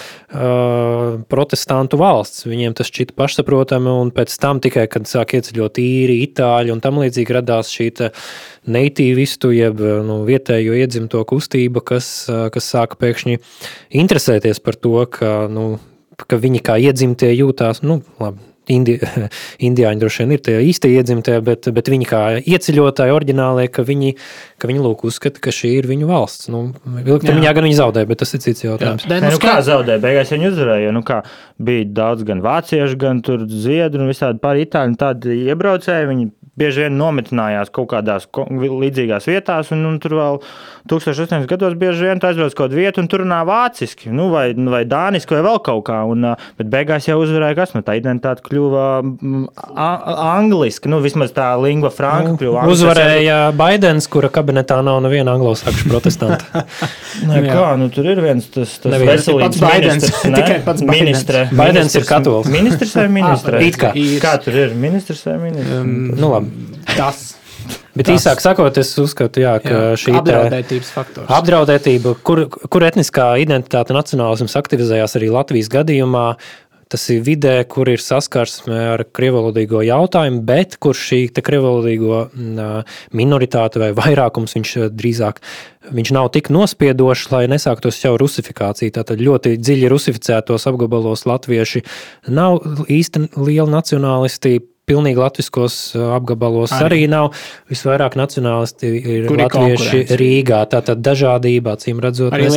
protestantu valsts. Viņiem tas šķita pašsaprotami, un pēc tam tikai, kad sāk ieceļot īri, itāļi un tam līdzīgi radās šī neitīvistu, jeb nu, vietējo iedzimto kustība, kas, kas sāka pēkšņi interesēties par to, ka, nu, ka viņi kā iedzimtie jūtās, nu, labi, Indi, indiāņi droši vien ir tie īstie iedzimtie, bet, bet viņi kā ieceļotāji, oriģinālie, ka viņi, ka viņi lūk, uzskata, ka šī ir viņu valsts. Nu, Ilgtermiņā gan viņi zaudē, bet tas ir cits jautājums. Nē, nu, nu, kā zaudēja? Beigās viņi uzvarēja. Nu, kā, bija daudz gan vāciešu, gan tur zviedru un visādi pāri itāļu. Tādi iebraucēji viņi bieži vien nometinājās kaut kādās līdzīgās vietās, un, un tur vēl 1800 gados bieži vien aizbrauc kaut kādu vietu un tur runā vāciski, nu, vai, vai dāniski, vai vēl kaut kā. Un, bet beigās jau uzvarēja kas? Nu, tā identitāte kļuva mm, angliski, nu, vismaz tā lingva franka kļuva angliski. Uzvarēja Baidens, kura kabinetā nav neviena anglosakšu protestanta. Nē, kā, nu, tur ir viens tas, tas Neviens. veselības Baidens, ne? tikai pats. Ministre. Baidens ir katolis. Ministrs vai ministre? It kā. Kā tur ir? Ministrs vai ministrs? um, nu, labi. Tas Bet īsāk sakot, es uzskatu, jā, ka jā, šī apdraudētības faktors. Apdraudētība, kur, kur etniskā identitāte nacionālisms aktivizējās arī Latvijas gadījumā, tas ir vidē, kur ir saskarsme ar krievalodīgo jautājumu, bet kur šī krievalodīgo mm, minoritāte vai vairākums viņš drīzāk viņš nav tik nospiedošs, lai nesāktos jau rusifikācija. Tātad ļoti dziļi rusificētos apgabalos latvieši nav īsti lieli nacionālisti. Pilnīgi latviskos apgabalos arī, arī nav. Visvairāk nacionālisti ir Kur ir latvieši? Rīgā. Tātad dažādība, acīm redzot, Arī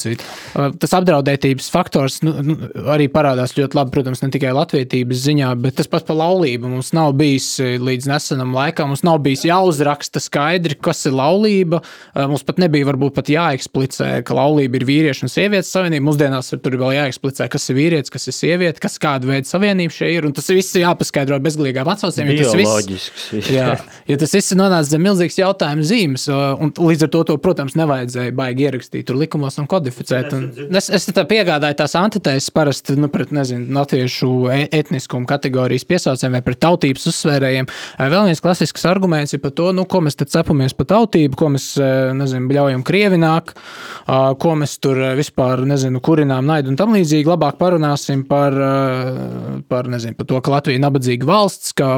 citu. Uh, Tas apdraudētības faktors nu, nu, arī parādās ļoti labi, protams, ne tikai latviedzības ziņā, bet tas pats par laulību. Mums nav bijis eh, līdz nesenam laikam, mums nav bijis jāuzraksta skaidri, kas ir laulība. Uh, Mums pat nebija varbūt pat jāeksplicē, ka laulība ir vīriešu un sievietes savienība. Mūsdienās tur vēl jāeksplicē, kas ir vīrietis, kas ir sieviete, kas kāda veida savienība šeit ir. Un tas viss ir jāpaskaidro bezgalīgām atsaucēm. jo tas viss-. Jā, jo tas viss ir nonācis zem milzīgas jautājuma zīmes, un līdz ar to, to protams, nevajadzēja baigi ierakstīt tur likumos un kodificēt. Un es, es tā piegādāju tās antitēzes parasti nu, pret, nezinu, latviešu e- etniskumu kategorijas piesaucējiem vai pret tautības uzsvērējiem. Vēl viens klasisks arguments ir par to, nu, ko mēs te cepamies par tautību, ko mēs, eh, nezinu, ļaujam krievināk, ko mēs tur eh, vispār, nezinu, kurinām naidu un tam līdzīgi. Labāk parunāsim par, par, nezinu, par to, ka Latvija ir nabadzīga valsts, ka,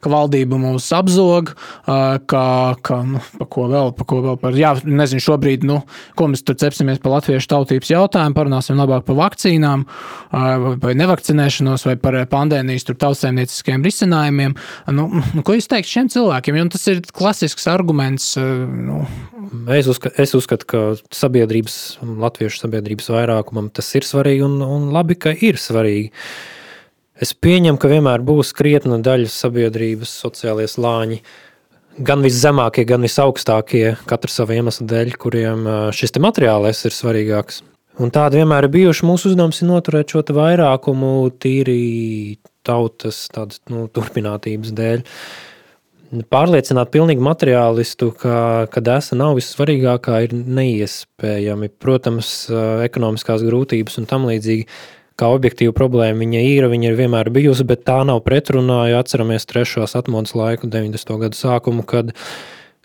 ka valdība mūs apzog, ka, ka nu, pa ko vēl, pa ko vēl par, jā, nezinu, šobrīd, nu, ko mēs tur cepsimies par latviešu tautības jautājumu, parunāsim labāk par vakcīnām, vai- nevakcinēšanos, vai par pandēmijas tur tautsēmnieciskiem risinājumiem. Nu, nu, ko jūs teikt šiem cilvēkiem? Jo nu, tas ir klasisks arguments. Nu, Es, uzska, es uzskatu, ka sabiedrības, latviešu sabiedrības vairākumam tas ir svarīgi un, un labi, ka ir svarīgi. Es pieņemu, ka vienmēr būs krietna daļa sabiedrības sociālie slāņi, gan viszemākie, gan visaugstākie, katra sava iemesla dēļ, kuriem šis te materiālais ir svarīgāks. Un tādi vienmēr ir bijuši. Mūsu uzdevums ir noturēt šo vairākumu tīri tautas tādas, nu, turpinātības dēļ. Pārliecināt pilnīgi materiālistu, ka, ka desa nav vissvarīgākā, ir neiespējami. Protams, ekonomiskās grūtības un tam līdzīgi, kā objektīva problēma viņa ir, viņa ir vienmēr bijusi, bet tā nav pretrunā, jo atceramies trešos atmodas laiku, 90. gadu sākumu, kad,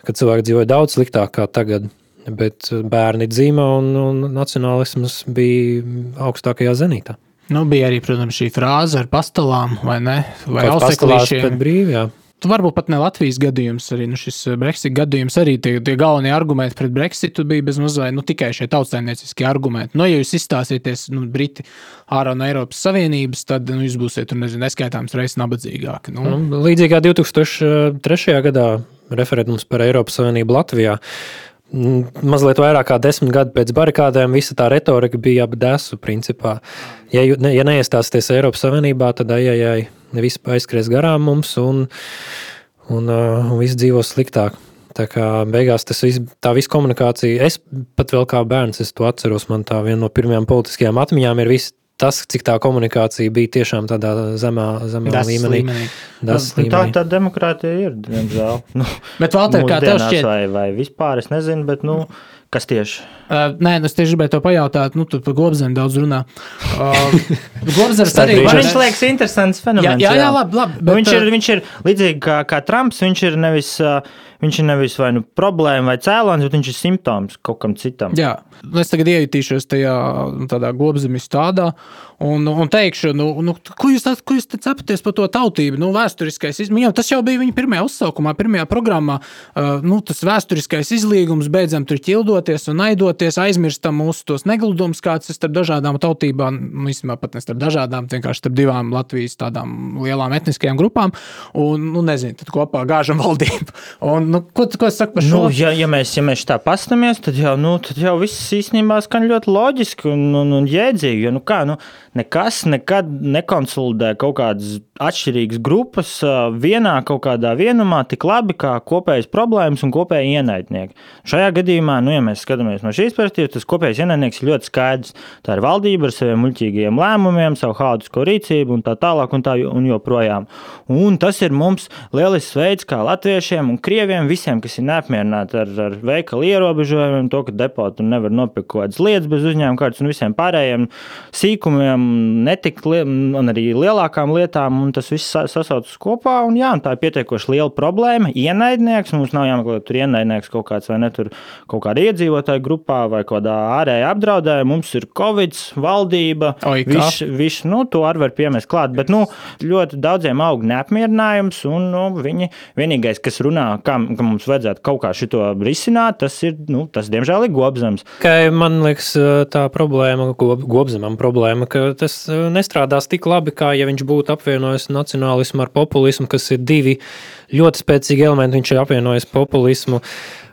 kad cilvēki dzīvoja daudz sliktāk kā tagad. Bet bērni dzīvo un, un nacionālisms bija augstākajā zenītā. nu, bija arī, protams, šī frāze ar pastāvām vai ne? Vai Kaut auseklīšiem. pēc brīvā. Tu varbūt pat ne Latvijas gadījums, arī nu, šis Brexit gadījums, arī tie, tie galvenie argumenti pret Brexitu bija bez mazliet nu, tikai šie tautsēmnieciskie argumenti. Nu, ja jūs izstāsieties nu, Briti ārā no Eiropas Savienības, tad nu, jūs būsiet tur nezinu, neskaitāms reizes nabadzīgāki. Nu, Nu, Līdzīgi kā 2003. gadā referendums par Eiropas Savienību Latvijā. Mm, Mazliet vairāk kā desmit gadi pēc barikādēm visa tā retorika bija ap desu. Principā. Ja, ne, ja neiestāsties Eiropas Savienībā, tad ajajai viss aizskries garām mums un, un, uh, un viss dzīvos sliktāk. Tā kā beigās tas viss, tā visa komunikācija, es pat vēl kā bērns, to atceros, man tā viena no pirmajām politiskajām atmiņām ir viss tas, cik tā komunikācija bija tiešām tādā zemā, zemā tas līmenī. līmenī. Das Nu, tā līmenī. tā demokrātija ir, diemžēl. Nu, Bet, Valter, kā tev šķiet? Vai, vai vispār, es nezinu, bet nu, kas tieši? Uh, nē, nu, es tieši gribēju to pajautāt. Nu, tu par Gobzemu daudz runā. Uh, Gobzems arī. Man viņš liekas interesants Jā, fenomens. jā, jā, labi. labi Nu, viņš, uh, ir, viņš ir līdzīgi kā, kā Trumps. Viņš ir nevis, ā, viņš ir nevis vai nu problēma vai cēlonis, bet viņš ir simptoms kaut kam citam. Jā, nu, es tagad iejutīšos tajā nu, tādā globzemes tādā un, un teikšu, nu, nu, ko jūs, tā- ko jūs te cepaties par to tautību? Nu, vēsturiskais izmaiņas, tas jau bija viņa pirmajā uzsaukumā, pirmajā programmā. Uh, nu, tas vēsturiskais izlīgums, beidzam tur ķildoties un naidoties, aizmirstam mūsu tos negludumus, kāds ir starp dažādām tautībām, nu, īstenībā pat ne starp dažādām, vienkārši starp divām Latvijas tādām lielām etniskajām grupām, un, nu, nezinu, tad kopā gāžam valdību. Un, nu, ko, ko es saku par šo? Nu, ja, ja, mēs, ja mēs tā paskatāmies, tad jau, nu, tad jau viss īstenībā skan ļoti loģiski un, un, un jēdzīgi. Jo, nu, kā, nu, nekas nekad nekonsolidē kaut kādas atšķirīgas grupas vienā kaut kādā vienumā tik labi kā kopējas problēmas un kopēji ienaidnieki. Šajā gadījumā, nu, ja mēs skatāmies no šīs perspektīvas, tas kopējais ienaidnieks ir ļoti skaidrs. Tā ir valdība ar saviem muļķīgiem lēmumiem, savu haotisko rīcību un tā tālāk un tā un joprojām. Un tas ir mums lielisks veids, kā latviešiem un krieviem, visiem, kas ir neapmierināti ar, ar veikalu ierobežojumiem, to, ka depotu nevar nopirkt kaut kādas lietas bez uzņēmuma kārtas un visiem pārējiem sīkumiem, netikt li- un arī lielākām lietām, un tas viss sa- sasaucas kopā. Un, jā, un tā ir pietiekoši liela problēma. Ienaidnieks, mums nav jāmeklē tur ienaidnieks kaut kāds vai ne tur kaut kāda iedzīvotāju grupā vai kādā ārējā apdraudējumā. Mums ir covid, valdība, kā? viss, viss, nu, to arī var piemest klāt. Bet nu, ļoti daudziem aug neapmierinājums, un nu, viņi vienīgais, kas runā, kā, ka mums vajadzētu kaut kā šo risināt, tas ir, nu, tas diemžēl ir gobzems. Tikai man liekas, tā problēma, gob, gobzemam problēma, ka tas eh, nestrādās tik labi, kā ja viņš būtu apvienojis nacionālismu ar populismu, kas ir divi ļoti spēcīgi elementi. Viņš ir apvienojis populismu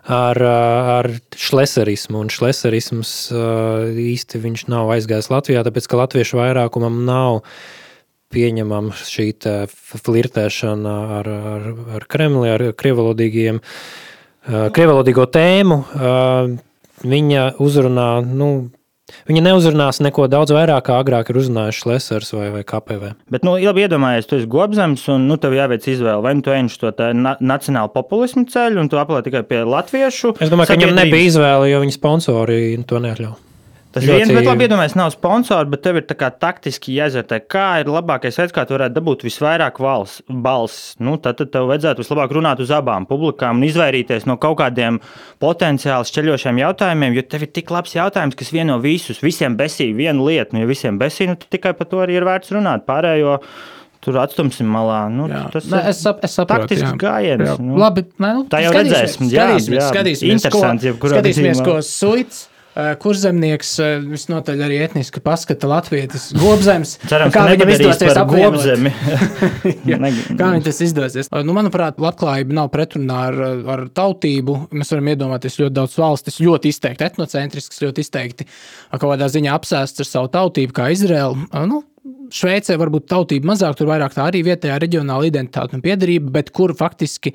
ar, ar šleserismu, un šleserisms īsti viņš nav aizgājis Latvijā, tāpēc ka latviešu vairākumam nav pieņemama šī flirtēšana ar, ar, ar Kremli, ar krievalodīgiem, krievalodīgo tēmu. Viņa uzrunā, nu, Viņa neuzrunās neko daudz vairāk, kā agrāk ir uzrunājuši Lesers vai, vai KPV. Bet, nu, labi, iedomājies, tu esi gobzems, un nu, tev jāveic izvēle. Vai nu tu ej uz to na nacionālu populismu ceļu, un tu apelē tikai pie latviešu. Es domāju, ka viņam nebija izvēle, jo viņa sponsori to neļauj. Tas ļoti... viens, bet labi, iedomājieties, nav sponsors, bet tev ir taktiski jāizvērtē, kā ir labākais veids, kā tu varētu dabūt visvairāk valsts balss. Nu, tad, tad tev vajadzētu vislabāk runāt uz abām publikām un izvairīties no kaut kādiem potenciāli šķeļošiem jautājumiem, jo tev ir tik labs jautājums, kas vieno visus, visiem besī vienu lietu. Nu, ja visiem besī, nu, tad tikai par to arī ir vērts runāt. Pārējo tur atstumsim malā. Nu, Jā. tas ir es, sap, es saprotu, taktisks jā. gājiens. Jā. Nu, Labi, nē, nu, tā jau skatīsimies, redzēsim. Jā, Skatīsimies, jā. skatīsimies, Interesanti, ko, jebkurā skatīsimies, ko suits. Eh, Kurzemnieks eh, visnotaļ arī etniski paskata Latvijas gobzems. Cerams, kā viņam izdosies apvienot. Neg- Kā viņam tas izdosies? Nu, manuprāt, labklājība nav pretrunā ar, ar tautību. Mēs varam iedomāties ļoti daudz valstis, ļoti izteikti etnocentrisks, ļoti izteikti kaut kādā ziņā apsēsts ar savu tautību, kā Izraela. Nu, Šveicē varbūt tautība mazāk, tur vairāk tā arī vietējā reģionāla identitāte un piedarība, bet kur faktiski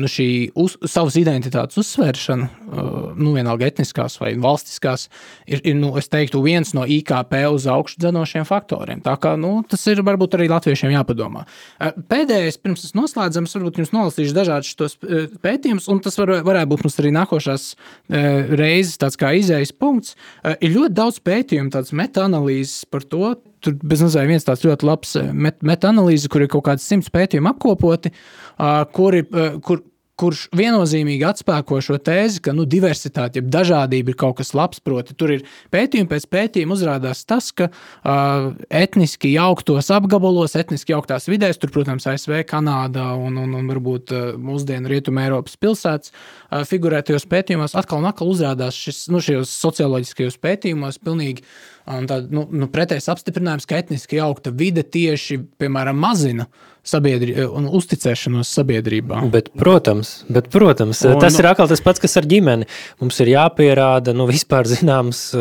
nu, šī uz, savas identitātes uzsvēršana, nu, vienalga etniskās vai valstiskās, ir, ir nu, teiktu, viens no IKP uz augšu dzenošiem faktoriem. Tā kā nu, tas ir varbūt arī latviešiem jāpadomā. Pēdējais, pirms es noslēdzam, es varbūt jums nolasīšu dažādus šos pētījumus, un tas var, varētu būt mums arī nākošās reizes tāds kā izējas punkts. Ir ļoti daudz pētījumu, tādas meta-analīzes par to, tur bez mazliet viens tāds ļoti labs eh, met- meta-analīze, kur ir kaut kāds simts pētījumi apkopoti, kuri, kur, kurš viennozīmīgi atspēko šo tēzi, ka nu, diversitāte, jeb dažādība ir kaut kas labs. Proti, tur ir pētījumi pēc pētījuma uzrādās tas, ka uh, etniski jauktos apgabalos, etniski jauktās vidēs, tur, protams, ASV, Kanādā un, un, un varbūt uh, mūsdienu Rietumē Eiropas pilsētas figurētajos pētījumos atkal un atkal uzrādās šis, nu, šajos socioloģiskajos pētījumos pilnīgi tā, nu, nu, pretējs apstiprinājums, ka etniski jaukta vide tieši, piemēram, mazina sabiedri un uzticēšanos sabiedrībā. Bet, protams, bet, protams Un- tas ir atkal tas pats, kas ar ģimeni. Mums ir jāpierāda nu, vispār zināmas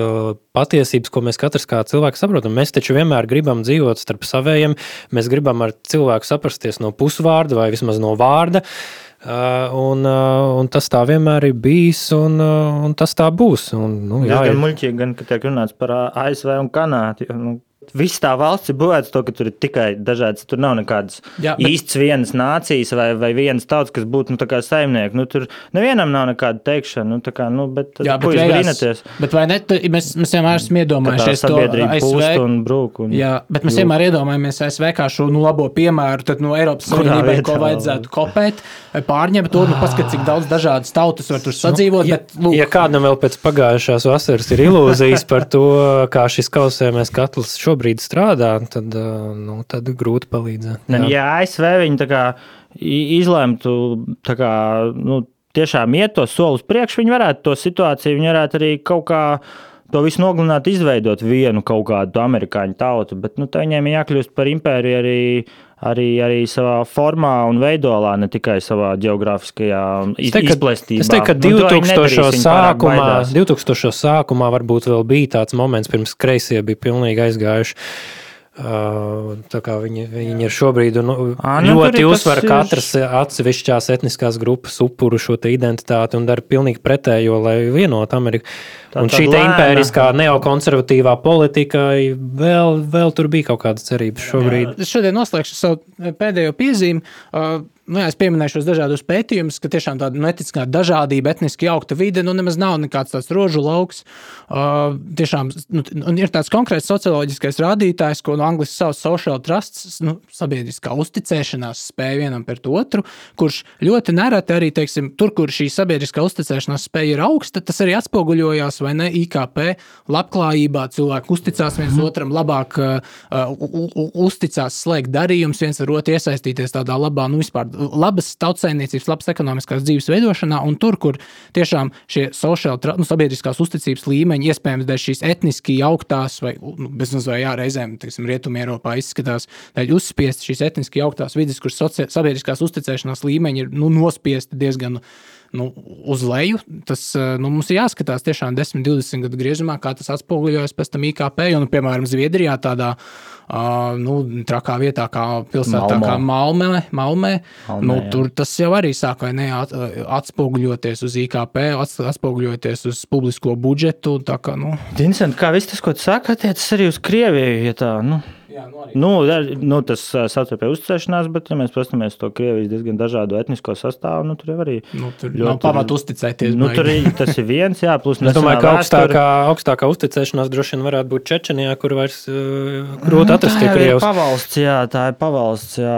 patiesības, ko mēs katrs kā cilvēks saprotam. Mēs taču vienmēr gribam dzīvot starp saviem, mēs gribam ar cilvēku saprasties no pusvārda vai vismaz no vārda. Uh, un, uh, un tas tā vienmēr ir bijis, un, uh, un tas tā būs. Un, nu, jā, gan muļķīgi, gan ka tiek runāts par ASV un Kanādu. Nu, Viss tā valsts ir būvēta to, ka tur ir tikai dažādas, tur nav nekādas Jā, bet- īstas vienas nācijas vai, vai vienas tautas, kas būtu nu, saimnieki. Nu, tur nevienam nav nekāda teikšana, nu, kā, nu, bet, Jā, ko bet, jūs beigās, brīnaties? bet vai ne? Mēs, mēs vienmēr esam iedomājušies to ASV. un brūk. Un... Jā, bet mēs vienmēr iedomājamies ASV kā šo nu, labo piemēru. Tad no Eiropas Kurā Savienībai, ko vajadzētu kopēt, vai pārņemt to, nu, paskat, cik daudz dažādas tautas var tur sadzīvot. Ja, Bet, lūk, ja kādam vēl pēc pagājušās vasaras ir ilūzijas par to, kā šis kausēmais katls šobrīd strādā, tad, nu, tad grūti palīdzēt. Ne, ja ASV viņi kā izlemtu tā kā, nu, tiešām iet to soli uz priekšu, viņi varētu to situāciju, viņi varētu arī kaut kā to visu nogalināt, izveidot vienu kaut kādu amerikāņu tautu. Bet nu, tā viņiem ir jākļūst par impēriju arī, arī, arī savā formā un veidolā, ne tikai savā geogrāfiskajā iz, Es teiktu, ka- izplestībā. Es teiktu, ka Nu, to viņi 2000. nedarīs, viņi pārāk sākumā, baidās. 2000. sākumā varbūt vēl bija tāds moments, pirms kreisie bija pilnīgi aizgājuši. Tā kā viņi, viņi ir šobrīd un, Ā, nu, tur ļoti tas uzsver ir- katras atsevišķās etniskās grupas upuru šo te identitāti un dara pilnīgi pretējo, lai vienotu Ameriku. Tā Un šī impēriskā neokonservatīvā politika vēl, vēl tur bija kaut kādas cerības šobrīd. Es šodien noslēgšu savu pēdējo piezīmi. Uh, nu, jā, es pieminēju šos dažādus pētījumus, ka tiešām tāda etniskā dažādība, etniski jaukta vide, nu, nemaz nav nekāds tāds rožu lauks. Uh, tiešām nu, ir tāds konkrēts socioloģiskais rādītājs, ko no angļuiski sauc social trusts, nu, sabiedriskā uzticēšanās spēja vienam pret otru, kurš ļoti nereti arī, teiksim, tur, kur šī sabiedriskā uzticēšanās spēja ir augsta, tas arī atspoguļojās vai ne IKP labklājībā. Cilvēki uzticās viens otram, labāk uh, uzticās slēgt darījumus viens ar otru, iesaistīties tādā labā, nu, vispār labas tautsēmniecības, labas ekonomiskās dzīves veidošanā, un tur, kur tiešām šie social, nu, sabiedriskās uzticības līmeņi, iespējams, dēļ šīs etniski jauktās, vai nu, bezmaz vai jā, reizēm, teiksim, Rietumē Eiropā izskatās, dēļ uzspiest šīs etniski jauktās vidas, kur sabiedriskās uzticēšanās līmeņi ir nu, nospiesti diezgan nu, uz leju. Tas nu, mums ir jāskatās tiešām 10, 20 gadu griezumā, kā tas atspoguļojas pēc tam IKP. Jo, nu, piemēram, Zviedrijā tādā uh, nu, trakā vietā, kā pilsētā, Malmo. kā Malmē, Malmē, Malmē nu, jā. tur tas jau arī sāk ne, at, atspoguļoties uz IKP, atspoguļoties uz publisko budžetu. Kā, nu. Vincent, kā viss tas, ko tu saki, attiecas arī uz Krieviju? Ja tā, nu. Jā, nu, nu, nu, tas savstarpēji uzticēšanās, bet, ja mēs paskatāmies to Krievijas diezgan dažādu etnisko sastāvu, nu, tur jau arī nu, tur ļoti, nav pamata uzticēties. Nu, tur ir, tas ir viens, jā, plus es domāju, ka augstākā, augstākā uzticēšanās droši vien varētu būt Čečenijā, kur vairs uh, grūti nu, atrast tie Krievus. Pavalsts, jā, tā ir pavalsts, jā,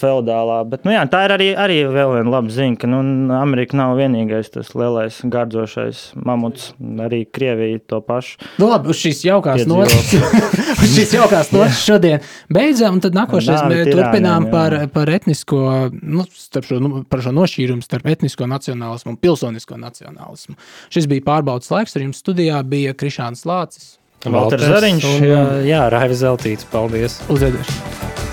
feudālā, bet, nu, jā, tā ir arī, arī vēl viena laba ziņa, ka, nu, Amerika nav vienīgais tas lielais gardzošais mamuts, arī Krievija to pašu. Nu, labi, uz šīs jaukās notis, uz šīs jaukās notis šodien beidzām, un tad nākošais mēs turpinām jā. par, par etnisko, nu, šo, nu, par šo nošķīrumu starp etnisko nacionālismu un pilsonisko nacionālismu. Šis bija pārbaudas laiks, ar jums studijā bija Krišāns Lācis. Valters Zariņš. Un, jā, jā Raivis Zeltīts. Paldies. Uzvedošanu.